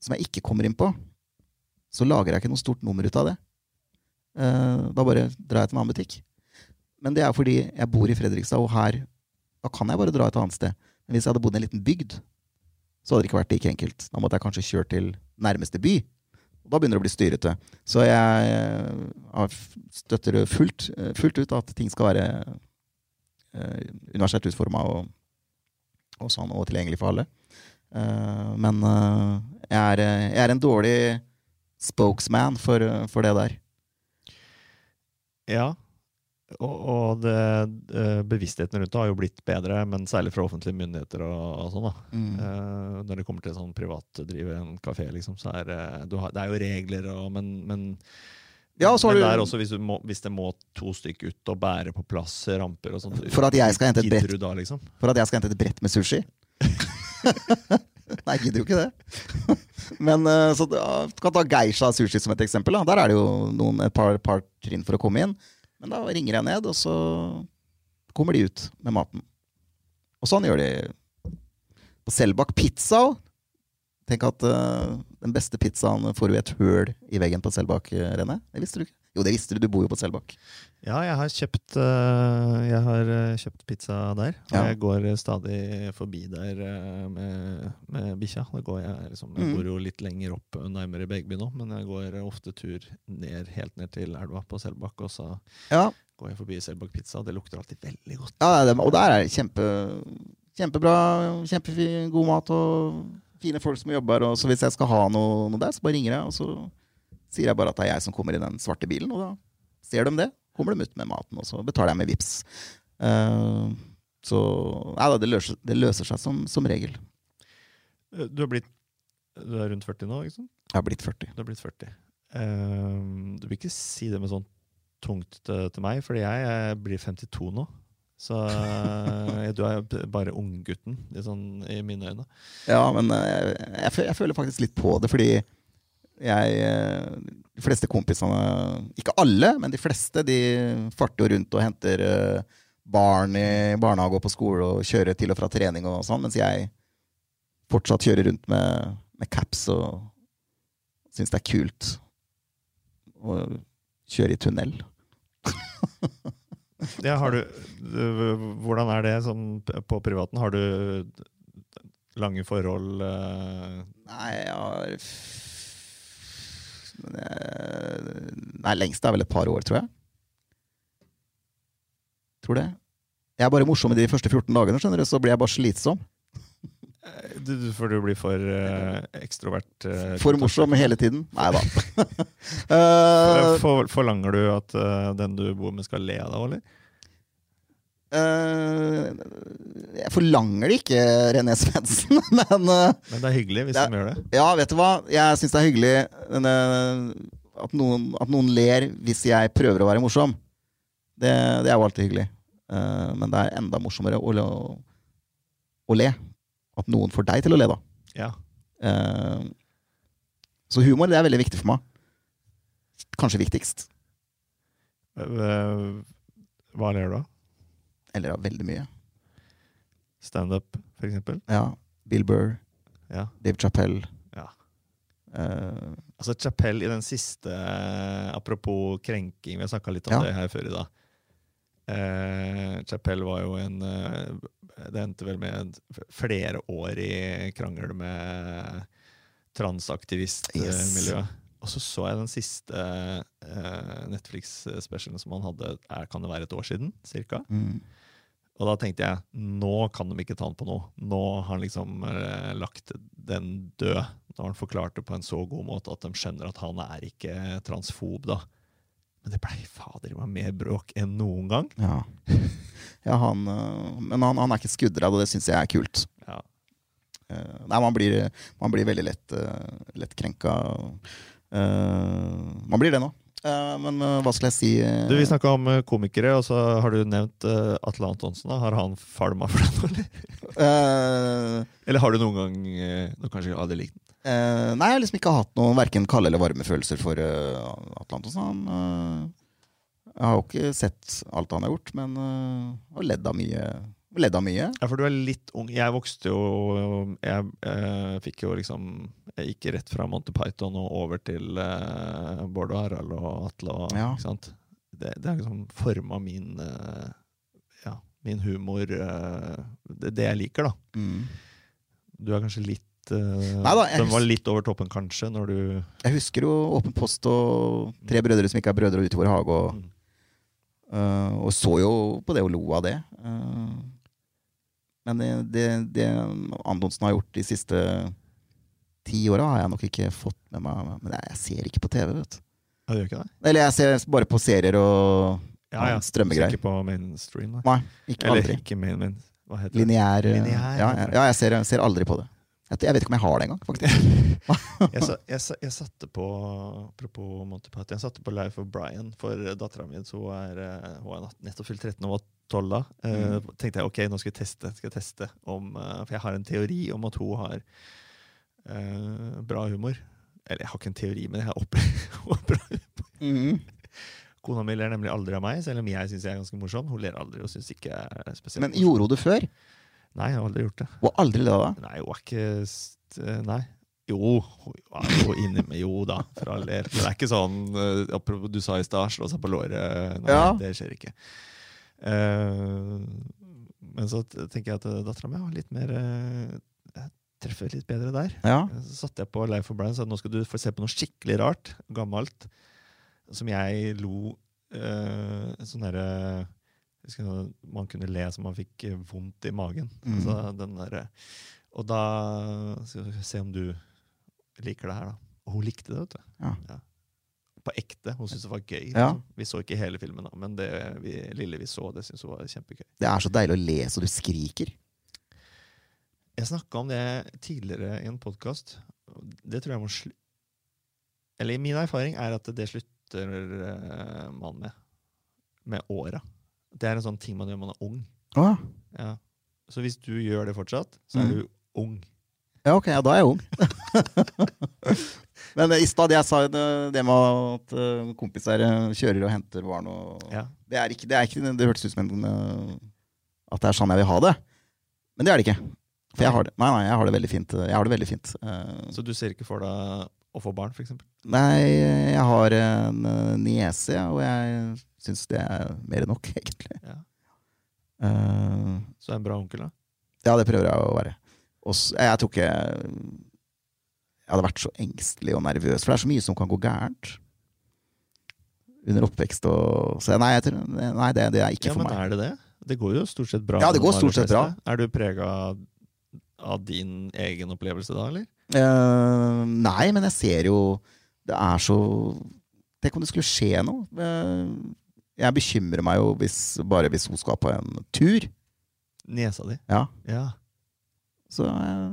som jeg ikke kommer inn på, så lager jeg ikke noe stort nummer ut av det. Da bare drar jeg til en annen butikk. Men det er fordi jeg bor i Fredrikstad, og her da kan jeg bare dra et annet sted. Men hvis jeg hadde bodd i en liten bygd, så hadde det ikke vært like enkelt. Da måtte jeg kanskje kjørt til nærmeste by. Da begynner det å bli styrete. Så jeg eh, støtter fullt, eh, fullt ut at ting skal være eh, universelt utforma og, og sånn, og tilgjengelig for alle. Men jeg, er, jeg er en dårlig spokesman for, for det der. Ja. Og, og det, eh, bevisstheten rundt det har jo blitt bedre, men særlig fra offentlige myndigheter. og, og sånn da. Mm. Eh, når det kommer til sånn privatdrive en kafé, liksom, så er du har, det er jo regler, og, men, men, Ja, så har men det er også hvis, du må, hvis det må to stykker ut og bære på plass ramper og sånt. For at jeg skal hente et brett. da, liksom? For at jeg skal hente et brett med sushi? Nei, jeg gidder jo ikke det. Men eh, så du kan ta Geisha sushi som et eksempel. Da. Der er det jo noen, et par, par trinn for å komme inn. Men da ringer jeg ned, og så kommer de ut med maten. Og sånn gjør de på Selbakk pizza òg. Tenk at uh, den beste pizzaen får i et høl i veggen på Selbakk, eh, Rene. Det visste du ikke. Jo, det visste du, du bor jo på Selbakk. Ja, jeg har kjøpt, øh, jeg har øh, kjøpt pizza der. Og Ja. jeg går stadig forbi der øh, med, med bikkja. Da går Jeg liksom, jeg Mm. bor jo litt lenger opp, nærmere Begby nå, men jeg går ofte tur ned, helt ned til elva på Selbakk, og så Ja, går jeg forbi Selbakk pizza. og Det lukter alltid veldig godt. ja det, og der er det kjempe, kjempebra, kjempegod mat og fine folk som jobber. Og så hvis jeg skal ha noe, noe der, så bare ringer jeg, og så sier jeg bare at det er jeg som kommer i den svarte bilen. Og da ser de det. Kommer de ut med maten, og så betaler jeg med VIPs. Uh, så nei da, det løser, det løser seg som, som regel. Øh, Du er blitt Du er rundt 40 nå, ikke sant? Jeg har blitt 40. Du har blitt 40. Uh, du vil ikke si det med sånn tungt til, til meg, fordi jeg, jeg blir 52 nå. Så eh, du er bare unggutten i, sånn, i mine øyne. Ja, men eh, jeg, jeg føler faktisk litt på det, fordi jeg eh, De fleste kompisene Ikke alle, men de fleste de farter jo rundt og henter eh, barn i barnehage og på skole og kjører til og fra trening og sånn, mens jeg fortsatt kjører rundt med, med caps og syns det er kult å kjøre i tunnel. Ja, har du, hvordan er det sånn på privaten? Har du lange forhold eh, Nei, jeg har Nei, lengst er vel et par år, tror jeg. Tror det. Jeg er bare morsom i de første 14 dagene, skjønner du, så blir jeg bare slitsom. du, du- For du blir for uh, ekstrovert? Uh, For morsom hele tiden. Nei da. uh, For, forlanger du at eh, den du bor med, skal le av deg, eller? Eh, jeg forlanger det ikke, René Svendsen, men uh, Men det er hyggelig hvis Det- de gjør det. Ja, vet du hva? Jeg syns det er hyggelig denne, at, noen, at noen ler hvis jeg prøver å være morsom. Det, det er jo alltid hyggelig. Uh, men det er enda morsommere å, le- å le. At noen får deg til å le, da. Ja. Eh, så humor det er veldig viktig for meg. Kanskje viktigst. Eh, Hva ler du av? Eller av veldig mye. Standup, for eksempel? Ja. Bill Burr, Ja. Dave Chappelle. Ja. Uh, Altså Chapell i den siste eh, Apropos krenking, vi har snakka litt om Ja. det her før i dag. Uh, Chapell var jo en uh, Det endte vel med flerårig krangel med transaktivistmiljøet. Og så så jeg den siste eh, Netflix-specialen som han hadde, er, kan det være et år siden? Cirka? mm. Og da tenkte jeg nå kan de ikke ta han på noe. Nå har han liksom eh, lagt den død. Nå har han forklart det på en så god måte at de skjønner at han er ikke transfob, da. Men det blei fader meg mer bråk enn noen gang. Ja. ja han, øh, men han, han er ikke skuddredd, og det syns jeg er kult. Ja. Eh, nei, man blir, man blir veldig lett, uh, lett krenka. Eh, man blir det nå. Eh, men eh, hva skal jeg si? eh, Du, Vi snakka om komikere, og så har du nevnt Atle Antonsen. da. Har han falma for deg nå, eller? Uh, Eller har du noen gang Nå kanskje aldri likt den? Uh, Nei, jeg har liksom ikke hatt noen verken kalde eller varme følelser for uh, Antonsen. Han, jeg har jo ikke sett alt han har gjort, men har ledd av mye. Ledd av mye. Ja, for du er litt ung. Jeg vokste jo Jeg eh, fikk jo liksom Jeg gikk rett fra Monty Python og over til eh, Bård og Harald og Atle. Og, Ja. ikke sant? Det, det har liksom forma min eh, Ja, min humor eh, det, det jeg liker, da. Mm. Du er kanskje litt eh, Neida, Den var litt over toppen, kanskje, når du Jeg husker jo Åpen post og Tre brødre som ikke er brødre, og Ut i vår hage. Og, Mm. uh, og så jo på det og lo av det. Uh, men det, det, det Antonsen har gjort de siste ti åra, har jeg nok ikke fått med meg. Men jeg, jeg ser ikke på TV, vet du. Ja, du gjør ikke det? Eller jeg ser bare på serier og Ja, ja. strømmegreier. Ikke på mainstream, da. Nei, ikke Eller aldri. ikke main, main. Hva heter det? Lineær. Lineær, ja, heter ja, jeg ser, jeg ser aldri på det. Jeg, jeg vet ikke om jeg har det engang, faktisk. jeg, jeg, sa, jeg satte på Apropos Monty Python, jeg satte på Life of Brian for dattera mi. Hun eh, hun er nettopp fylt 13 og var 12 da. Eh, Mm. tenkte jeg ok, nå skal jeg teste. Skal jeg teste om, eh, for jeg har en teori om at hun har eh, bra humor. Eller jeg har ikke en teori, men jeg har opplevd bra humor. Mm. Kona mi ler nemlig aldri av meg, selv om jeg syns jeg er ganske morsom. Hun ler aldri og synes ikke jeg er spesielt Men gjorde hun det før? Nei, jeg har aldri gjort det. Hun har aldri ledd av deg? Nei, hun er ikke st- Nei. Jo, jo, inni, jo da, for all del. Men det er ikke sånn eh, Du sa i stad slå seg på låret. Nei, Ja. det skjer ikke. Eh, men så tenker jeg at dattera mi har litt mer eh, treffer litt bedre der. Ja. Så satte jeg på Life of Brian og sa nå skal du få se på noe skikkelig rart, gammelt, som jeg lo eh, Sånn derre Man kunne le så man fikk eh, vondt i magen. Mm. Altså, den der, og da skal vi se om du liker det her, da. Og hun likte det, vet du. Ja. På ekte. Hun syntes det var gøy. Ja. liksom. Vi så ikke hele filmen, da, men det vi, lille vi så, det syntes hun var kjempegøy. Det er så deilig å le så du skriker. Jeg snakka om det tidligere i en podkast. Det tror jeg må slu... Eller min erfaring er at det slutter eh, man med. Med åra. Det er en sånn ting man gjør når man er ung. Ah. Ja. Så hvis du gjør det fortsatt, så er mm. du ung. Ja, ok, ja, da er jeg ung. Men i stad jeg sa det, det med at eh, kompiser eh, kjører og henter barn og Ja. det, er ikke, det, er ikke, det hørtes ut som en, eh, at det er sånn jeg vil ha det. Men det er det ikke. For jeg har det, nei, nei, jeg har det veldig fint. Jeg har det veldig fint. Så du ser ikke for deg å få barn, f.eks.? Nei, jeg har en niese, og jeg syns det er mer enn nok, egentlig. Ja. Uh, Så er en bra onkel, da? ja, det prøver jeg å være. Og s- jeg tror ikke jeg hadde vært så engstelig og nervøs, for det er så mye som kan gå gærent. Under oppvekst og Så nei, jeg nei det, det er ikke Ja, for men er det det? Det går jo stort sett bra. Ja, det går stort sett bra. Er du prega av din egen opplevelse da, eller? Uh, nei, men jeg ser jo Det er så Tenk om det skulle skje noe. Eh, jeg bekymrer meg jo hvis, bare hvis hun skal på en tur. Niesa di? Ja. Ja. Så eh,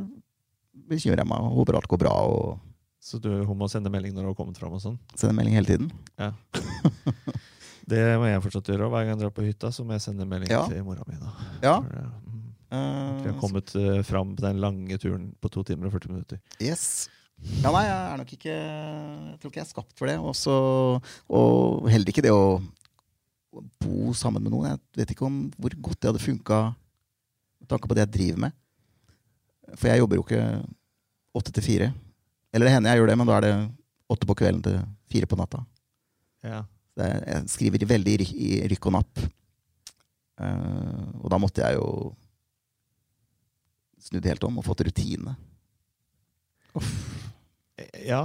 bekymrer jeg meg og håper alt går bra. Og Så du, hun må sende melding når hun har kommet fram og sånn? sender melding hele tiden. Det må jeg fortsatt gjøre. Hver gang jeg drar på hytta, så må jeg sende melding Ja. til mora mi. da. Ja. At eh, mm, Eh, Vi har kommet uh, fram på den lange turen på to timer og 40 minutter. Yes. Ja, nei, jeg er nok ikke Jeg tror ikke jeg er skapt for det. Også, og heller ikke det å bo sammen med noen. Jeg vet ikke om hvor godt det hadde funka med tanke på det jeg driver med. For jeg jobber jo ikke åtte til fire. Eller det hender jeg gjør det, men da er det åtte på kvelden til fire på natta. Ja. Så jeg, skriver veldig i, i rykk og napp. Uh, og da måtte jeg jo snudd helt om og fått rutine. Ja.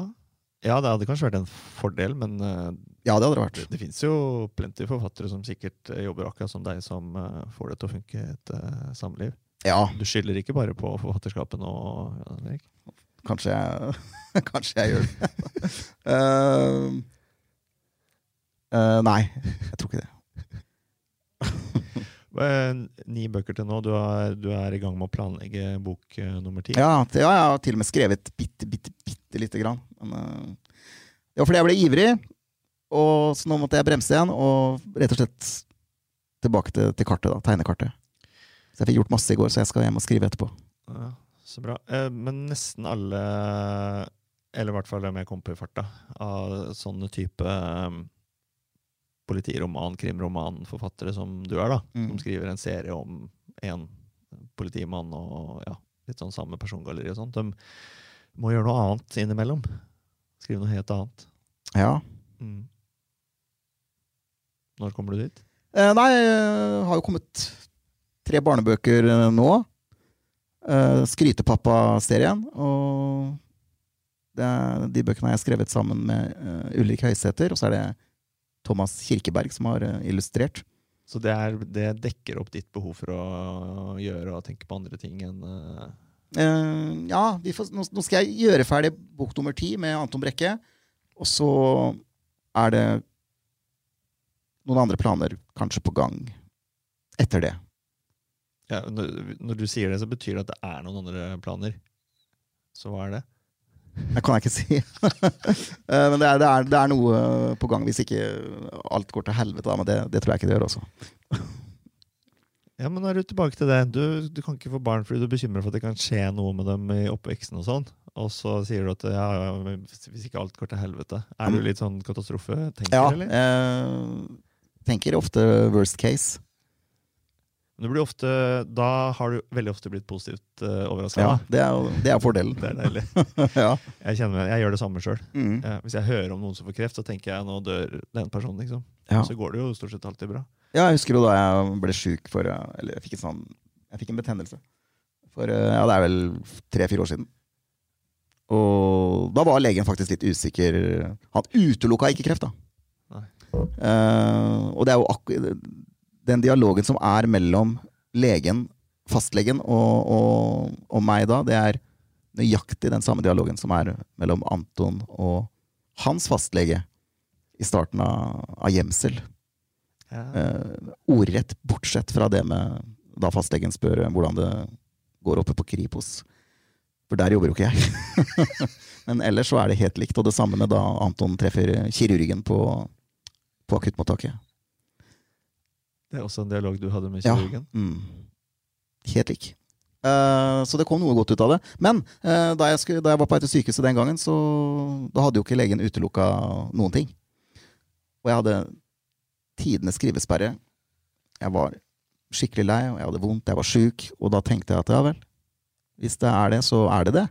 ja, det hadde kanskje vært en fordel, men uh, Ja, det hadde det vært. det, det fins jo plenty forfattere som sikkert jobber akkurat som deg, som uh, får det til å funke i et samliv. Ja, Du skylder ikke bare på forfatterskapet nå, Henrik? Kanskje jeg, kanskje jeg gjør det. uh, uh, nei, jeg tror ikke det. Ni bøker til nå. Du er, du er i gang med å planlegge bok eh, nummer ti. Ja, ja, jeg har til og med skrevet bitte, bitte, bitte lite grann. Men, uh, det var fordi jeg ble ivrig, og så nå måtte jeg bremse igjen og rett og slett tilbake til, til kartet, da, tegnekartet. Så jeg fikk gjort masse i går, så jeg skal hjem og skrive etterpå. Ja, så bra. Eh, Men nesten alle, eller i hvert fall dem jeg kom på i farta, av sånne type um, politiroman, krimromanforfattere som du er, da, Mm. som skriver en serie om en politimann og ja, litt sånn samme persongalleri og sånt, de må gjøre noe annet innimellom. Skrive noe helt annet. Ja. Mm. Når kommer du dit? Eh, nei, jeg har jo kommet tre barnebøker eh, nå. Uh, Skrytepappa-serien. Og det er, de bøkene har jeg skrevet sammen med uh, Ulrik Høysæter. Og så er det Thomas Kirkeberg som har uh, illustrert. Så det, er, det dekker opp ditt behov for å gjøre og tenke på andre ting enn ja, vi får, nå, nå skal jeg gjøre ferdig bok nummer ti med Anton Brekke. Og så er det noen andre planer kanskje på gang etter det. Ja, når, du sier det, så betyr det at det er noen andre planer. Så hva er det? Det kan jeg ikke si. Eh, Men det er, det, er, det er noe på gang hvis ikke alt går til helvete. Da. Men det, det tror jeg ikke det gjør også. Ja, men da er du tilbake til det. Du, du kan ikke få barn fordi du er bekymra for at det kan skje noe med dem i oppveksten og sånn. Og så sier du at ja, ja, hvis ikke alt går til helvete. Er du litt sånn katastrofetenker, Ja, eller? eh, tenker ofte worst case. Men blir ofte, da har du veldig ofte blitt positivt uh, overraska. Ja, det er, det er fordelen. Det er deilig. ja. Jeg, kjenner, jeg gjør det samme sjøl. Mm. hvis jeg hører om noen som får kreft, så tenker jeg nå dør den personen. liksom. Ja. Så går det jo stort sett alltid bra. ja, jeg husker jo da jeg ble sjuk for eh, Eller jeg fikk, en sånn, jeg fikk en betennelse. For eh, ja, det er vel tre-fire år siden. Og da var legen faktisk litt usikker. Han utelukka ikke kreft, da. Eh, og det er jo akkur den dialogen som er mellom legen, fastlegen, og, og, og meg da, det er nøyaktig den samme dialogen som er mellom Anton og hans fastlege i starten av, av gjemsel. Ja. Eh, ordrett, bortsett fra det med da fastlegen spør hvordan det går oppe på Kripos. For der jobber jo ikke jeg. Men ellers så er det helt likt. Og det samme med da Anton treffer kirurgen på, på akuttmottaket. Det er også en dialog du hadde med Ja. Mm. Helt lik. Uh, så det kom noe godt ut av det. Men uh, da, jeg skulle, da jeg var på til sykehuset den gangen, så da hadde jo ikke legen utelukka noen ting. Og jeg hadde tidenes skrivesperre. Jeg var skikkelig lei, og jeg hadde vondt, jeg var sjuk. Og da tenkte jeg at ja vel, hvis det er det, så er det det.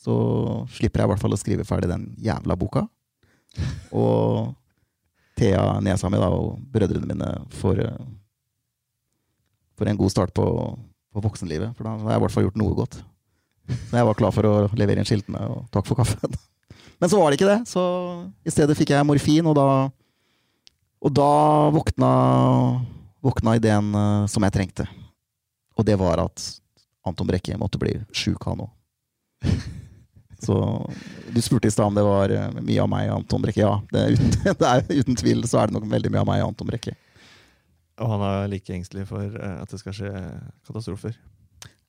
Så slipper jeg i hvert fall å skrive ferdig den jævla boka. Og Thea, Nesami da, og brødrene mine for, for, en god start på, på voksenlivet. For da har jeg i hvert fall gjort noe godt. Så jeg var klar for å levere inn skiltene, og takk for kaffen. Men så var det ikke det. Så i stedet fikk jeg morfin, og da, og da våkna, våkna ideen eh, som jeg trengte. Og det var at Anton Brekke måtte bli sjuk, han òg. Så du spurte i stad om det var eh, mye av meg og Anton Brekke. Ja, det er uten, det er, uten tvil så er det nok veldig mye av meg og Anton Brekke. Og han er like engstelig for eh, at det skal skje katastrofer.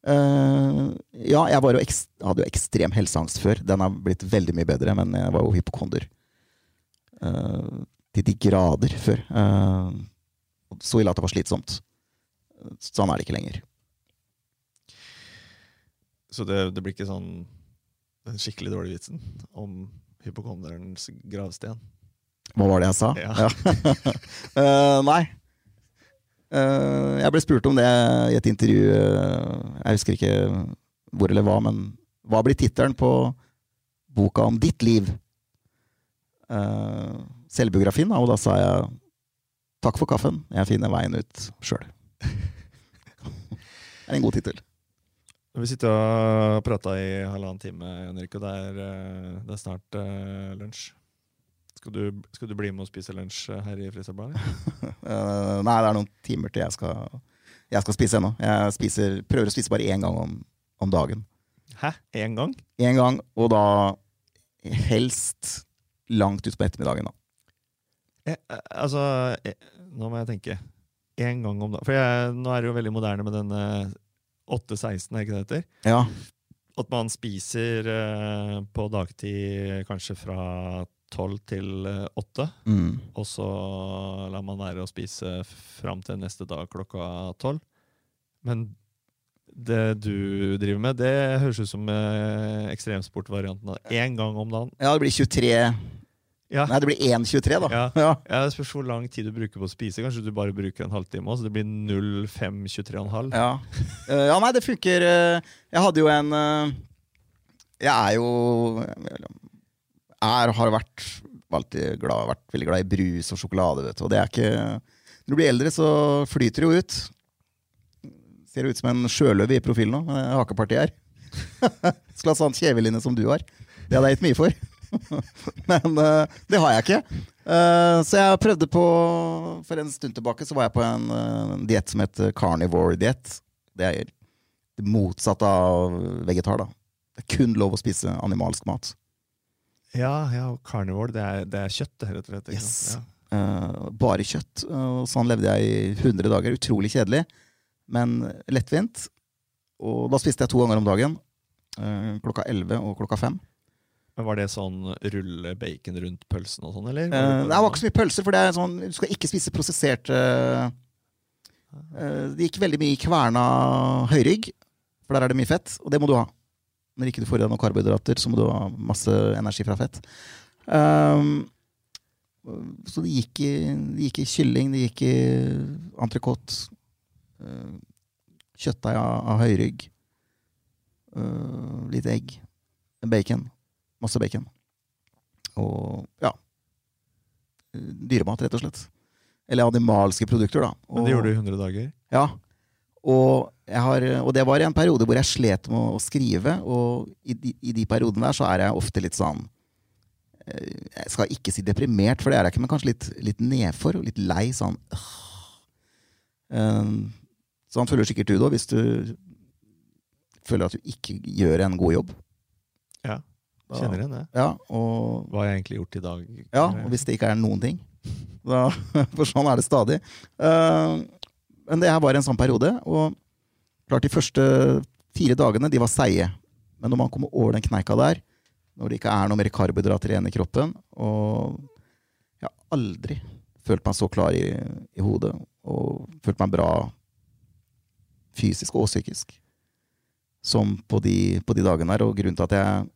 Uh, ja, jeg var jo hadde jo ekstrem helseangst før. Den har blitt veldig mye bedre, men jeg var jo hypokonder. Uh, til de grader før. Uh, så ille at det var slitsomt. Sånn er det ikke lenger. Så det, det blir ikke sånn den skikkelig dårlige vitsen om hypokonderens gravsten. Hva var det jeg sa? Ja. Eh, nei. Uh, jeg ble spurt om det i et intervju. eh, jeg husker ikke hvor eller hva, men hva blir tittelen på boka om ditt liv? Uh, selvbiografien, og da sa jeg takk for kaffen, jeg finner veien ut sjøl. det er en god tittel. Vi sitter og prater i halvannen time, Jan Erik, og det er, eh, det er snart uh, lunsj. Skal du, skal du bli med og spise lunsj eh, her i Frisabladet? Nei, det er noen timer til jeg skal, jeg skal spise ennå. Jeg spiser, prøver å spise bare én gang om, om dagen. Hæ? Én gang? Én gang, og da helst langt utpå ettermiddagen. da. Eh, altså, jeg, nå må jeg tenke. Én gang om dagen. For jeg, nå er det jo veldig moderne med denne 8-16, er ikke det heter? Ja. At man spiser eh, på dagtid kanskje fra 12 til eh, 8, Mm. og så lar man være å spise fram til neste dag klokka 12. Men det du driver med, det høres ut som eh, ekstremsportvarianten. av Én gang om dagen. ja, det blir 23 Ja. Nei, det blir 1,23, da. Ja. Ja. Ja, Det spørs hvor lang tid du bruker på å spise. Kanskje du bare bruker en halvtime også, så det blir 05.23,5. Ja. Eh, ja, nei, det funker. eh, Jeg hadde jo en eh, Jeg er jo Er har vært alltid glad, vært veldig glad i brus og sjokolade. Vet du. Og det er ikke Når du blir eldre, så flyter det jo ut. Ser ut som en sjøløve i profilen nå, hakepartiet her. Skulle hatt sånn kjevelinje som du har. Det hadde jeg gitt mye for. Men eh, det har jeg ikke. Eh, så jeg prøvde på For en stund tilbake så var jeg på en uh, diett som heter carnivore-diett. Det er det motsatte av vegetar. da Det er kun lov å spise animalsk mat. Ja, ja, carnivore, det er, det er kjøtt, rett og slett. Yes. Ja. Uh, bare kjøtt. Uh, sånn levde jeg i 100 dager. Utrolig kjedelig, men lettvint. Og da spiste jeg to ganger om dagen. Uh, klokka 11 og klokka 5. Men Var det sånn rulle bacon rundt pølsen og sånn, eller? Var det var ikke så mye pølser, for det er sånn, du skal ikke spise prosessert uh, uh, Det gikk veldig mye i kverna høyrygg, for der er det mye fett, og det må du ha. Når ikke du får i deg noen karbohydrater, så må du ha masse energi fra fett. Um, så det gikk, i, det gikk i kylling, det gikk i entrecôte, Uh, Kjøttdeig av, av høyrygg. Litt egg. Bacon. Masse bacon. Og ja Dyremat, rett og slett. Eller animalske produkter, da. Men det gjorde du i 100 dager? Ja. Og, har, og det var i en periode hvor jeg slet med å skrive, og i de, i de periodene der så er jeg ofte litt sånn eh, Jeg skal ikke si deprimert, for det er jeg ikke, men kanskje litt, litt nedfor og litt lei. Sånn øh. Um, Sånn føler sikkert du da, hvis du føler at du ikke gjør en god jobb. Ja. Da- Kjenner igjen det. Ja, og, Hva har jeg egentlig gjort i dag? ja, og hvis det ikke er noen ting. Da, for sånn er det stadig. Uh, men det her var en sånn periode, og klart de første fire dagene de var seige. Men når man kommer over den kneika der, når det ikke er noe mer karbohydrater igjen i kroppen Og jeg har aldri følt meg så klar i, i hodet og følt meg bra fysisk og psykisk som på de, på de dagene her. Og grunnen til at jeg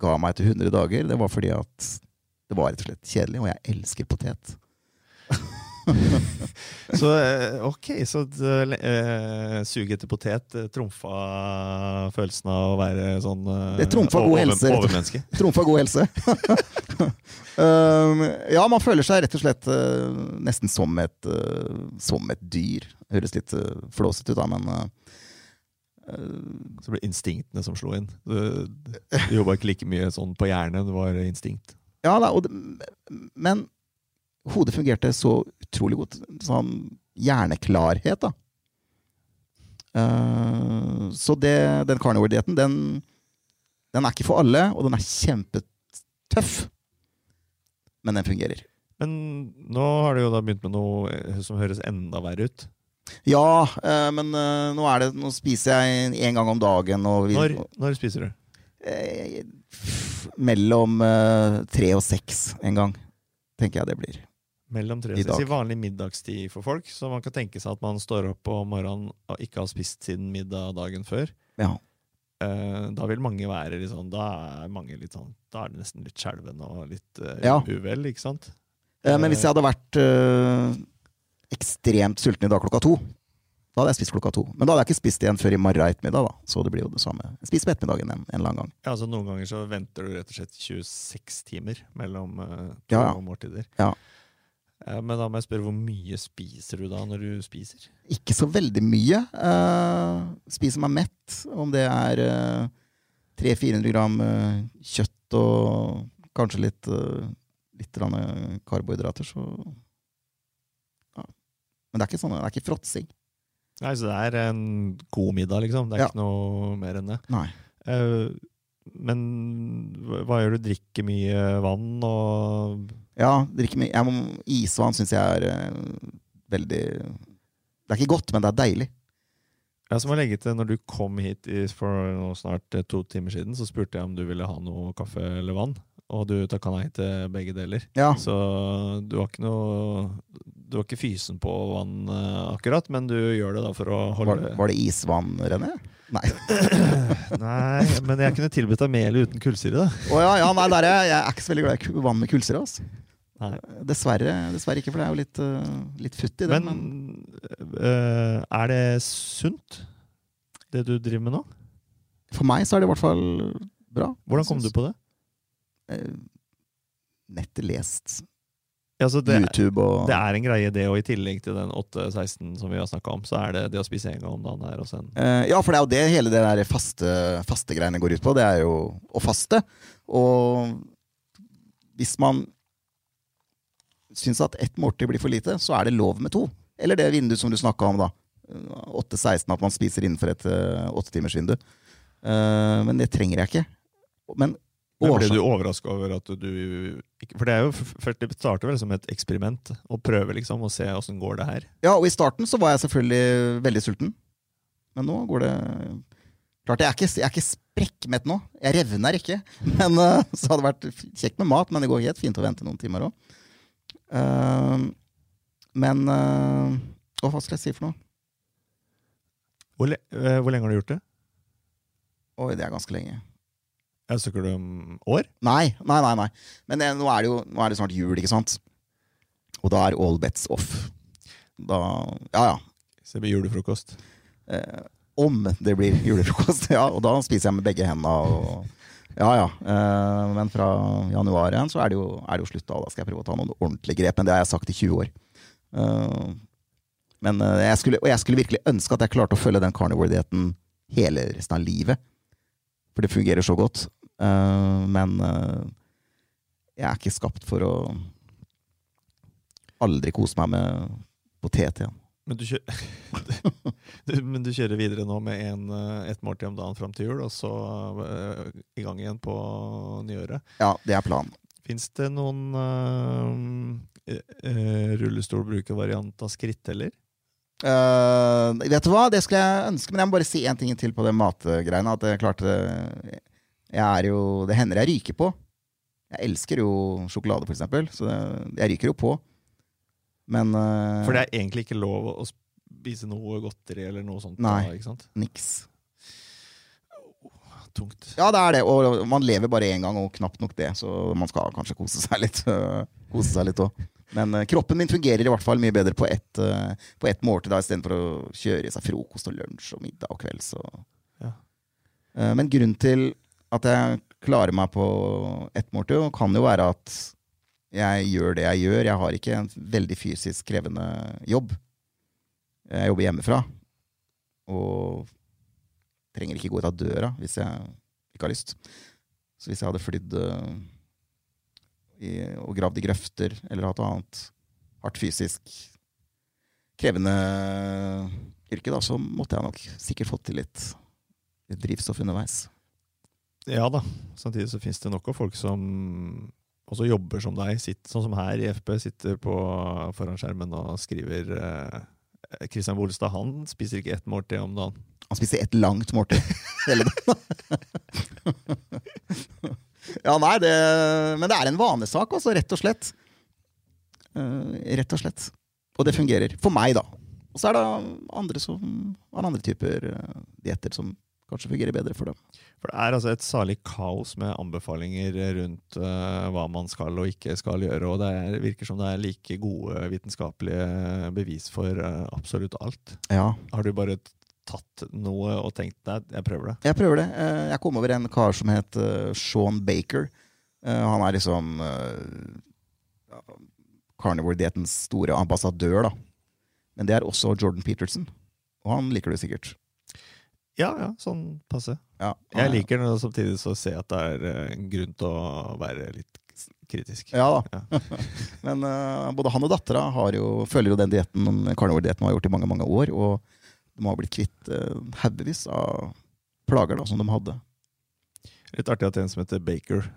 ga meg etter 100 dager, det var fordi at det var rett og slett kjedelig, og jeg elsker potet. Så eh, ok, så uh, suget etter potet trumfa følelsen av å være sånn uh, Det trumfa god helse, Overmenneske. Trumfa god helse. um, ja, man føler seg rett og slett uh, nesten som et, uh, som et dyr. Høres litt uh, flåsete ut, da, men Så ble det instinktene som slo inn. Du, du jobba ikke like mye sånn på hjernen, det var instinkt. Ja da, det, men hodet fungerte så utrolig godt. Sånn hjerneklarhet, da. Uh, så det, den carnivore-dietten, den, den er ikke for alle, og den er kjempetøff. Men den fungerer. Men nå har du jo da begynt med noe eh, som høres enda verre ut. Ja, eh, men eh, nå, er det, nå spiser jeg en gang om dagen. Og vi, Når, når spiser du? eh, mellom eh, tre og seks en gang, tenker jeg det blir. Mellom tre og seks. I vanlig middagstid for folk. Så man kan tenke seg at man står opp om morgenen og ikke har spist siden middag dagen før. Ja. Eh, da vil mange være litt sånn Da er mange litt sånn Da er det nesten litt skjelven og litt eh, Ja. uvel, ikke sant? Men hvis jeg hadde vært ekstremt sulten i dag klokka to, da hadde jeg spist klokka to. Men da hadde jeg ikke spist igjen før i morgen ettermiddag, da. Så det blir jo det samme. Jeg spiser på ettermiddagen en, en annen gang. Ja, altså Noen ganger så venter du rett og slett 26 timer mellom uh, to Ja, ja. måltider. Ja. Uh, men da må jeg spørre, hvor mye spiser du da når du spiser? Ikke så veldig mye. Uh, spiser meg mett, om det er uh, 300-400 gram kjøtt og kanskje litt, litt karbohydrater, så. Men det er ikke sånn, det er ikke fråtsing. Nei, Så det er en god middag, liksom? Det er Ja. ikke noe mer enn det? Nei. Uh, men hva gjør du? Drikker mye vann og Ja, drikker mye. Må, isvann syns jeg er uh, veldig Det er ikke godt, men det er deilig. Jeg som må legge til, når du kom hit for snart eh, to timer siden, så spurte jeg om du ville ha noe kaffe eller vann. Og du takka nei til begge deler. Ja, Så du var ikke noe Du var ikke fysen på vann eh, akkurat, men du gjør det da for å holde var det isvann, René? Nei. Nei, men jeg kunne tilbudt deg mel uten kullsyre, da. Å ja, ja, nei, er jeg, jeg er ikke så veldig glad i vann med kullsyre. Altså. Dessverre, dessverre ikke, for det er jo litt, uh, litt futt i det. Men Men, Uh, er det sunt, det du driver med nå? for meg så er det i hvert fall bra. Hvordan kom du på det? Eh, nettet lest. Ja, det, YouTube og det er en greie, det, og i tillegg til den 8-16 som vi har snakka om, så er det det å spise en gang om dagen her også en uh, Ja, for det er jo det hele det der faste, faste greiene går ut på. Det er jo å faste. Og hvis man syns at ett måltid blir for lite, så er det lov med to. Eller det vinduet som du snakka om, da. 8-16, at man spiser innenfor et åttetimersvindu. Uh, men det trenger jeg ikke. Men Men ble du overraska over at du For det er jo det starter vel som et eksperiment, å prøve liksom, å se åssen går det her. Ja, og i starten så var jeg selvfølgelig veldig sulten. Men nå går det Klart, jeg er ikke, jeg er ikke sprekkmett nå. Jeg revner ikke. Men eh, Så hadde det vært kjekt med mat, men det går helt fint å vente noen timer òg. men eh, å, Hva skal jeg si for noe? Hvor, le hvor lenge har du gjort det? Oi, det er ganske lenge. Jeg du om år? Nei, nei, nei. nei. Men eh, nå er det jo nå er det snart jul, ikke sant? Og da er all bets off. Da Ja, ja. Så det blir julefrokost. Eh, om det blir julefrokost, ja. Og da spiser jeg med begge hendene. Og, ja, ja. Eh, men fra januar igjen så er det, jo, er det jo slutt. Da. da skal jeg prøve å ta noen ordentlige grep. Men det har jeg sagt i 20 år. Eh, men eh, jeg skulle, og jeg skulle virkelig ønske at jeg klarte å følge den carnivore-dietten hele resten av livet. For det fungerer så godt. Eh, men uh, jeg er ikke skapt for å aldri kose meg med potet igjen. Men du, kjører, du, men du kjører videre nå med en, eh, et måltid om dagen fram til jul, og så uh, i gang igjen på nyåret. Ja, det er planen. Fins det noen rullestolbrukervariant av skritteller? Uh, vet du hva, det skulle jeg ønske, men jeg må bare si én ting til på det matgreiene. At jeg klarte jo Det hender jeg ryker på. Jeg elsker jo sjokolade, for eksempel, så jeg ryker jo på. Men uh, For det er egentlig ikke lov å spise noe godteri eller noe sånt? Nei. Da, niks. Tungt. Ja, det er det, og man lever bare én gang, og knapt nok det, så man skal kanskje kose seg litt. kose seg litt også. Men uh, kroppen min fungerer i hvert fall mye bedre på ett uh, på ett måltid istedenfor å kjøre i seg frokost og lunsj og middag og kveld. Ja. Uh, Men grunnen til at jeg klarer meg på ett måltid, kan jo være at jeg gjør det jeg gjør. Jeg har ikke en veldig fysisk krevende jobb. Jeg jobber hjemmefra. Og trenger ikke gå ut av døra hvis jeg ikke har lyst. Så hvis jeg hadde flydd i, og gravd i grøfter eller hatt noe annet hardt fysisk krevende yrke, da, så måtte jeg nok sikkert fått til litt drivstoff underveis. Ja da. Samtidig så fins det nok av folk som også jobber som deg, sitter, sånn som her i FP, sitter på foran skjermen og skriver eh, Kristian Bolstad han spiser ikke ett måltid om dagen. Han spiser ett langt måltid hele dagen. ja, nei, det, men det er en vanesak, altså, rett og slett. Uh, rett og slett. Og det fungerer. For meg, da. Og så er det andre som har andre typer uh, dietter som kanskje fungerer bedre for dem. For det er altså et salig kaos med anbefalinger rundt uh, hva man skal og ikke skal gjøre, og det er, virker som det er like gode vitenskapelige bevis for uh, absolutt alt. Ja, Har du bare tatt noe og tenkt deg jeg prøver det? Jeg prøver det. Uh, Jeg kom over en kar som het Sean Baker. Han er liksom carnivore-diettens store ambassadør, da. Men det er også Jordan Peterson. Og han liker det sikkert. Ja, ja, sånn passe. Ja, Jeg liker det, og samtidig så ser jeg at det er eh, en grunn til å være litt kritisk. Ja da. Men uh, både han og dattera følger jo den dietten har gjort i mange mange år. Og de har blitt kvitt uh, haugevis av plager da, som de hadde. Litt artig at en som heter Baker,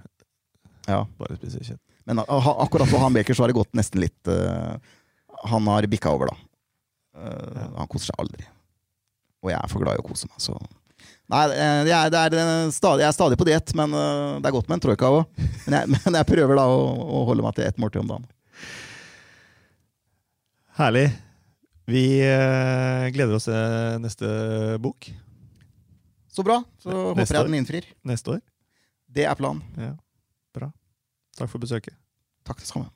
Ja. bare spiser kjøtt. Men uh, akkurat for han Baker så har det gått nesten litt uh, Han har bikka over, da. Ja. Han koser seg aldri. Og jeg er for glad i å kose meg, så Nei, eh, det er, det er eh, stadig, jeg er stadig på diett, men uh, det er godt med en troika òg. Men, jeg- men jeg prøver da å, å holde meg til ett måltid om dagen. Herlig. Vi eh, gleder oss til neste bok Så bra. Så håper jeg den innfrir. neste år. Det er planen. Ja, Bra. Takk for besøket. Takk det samme.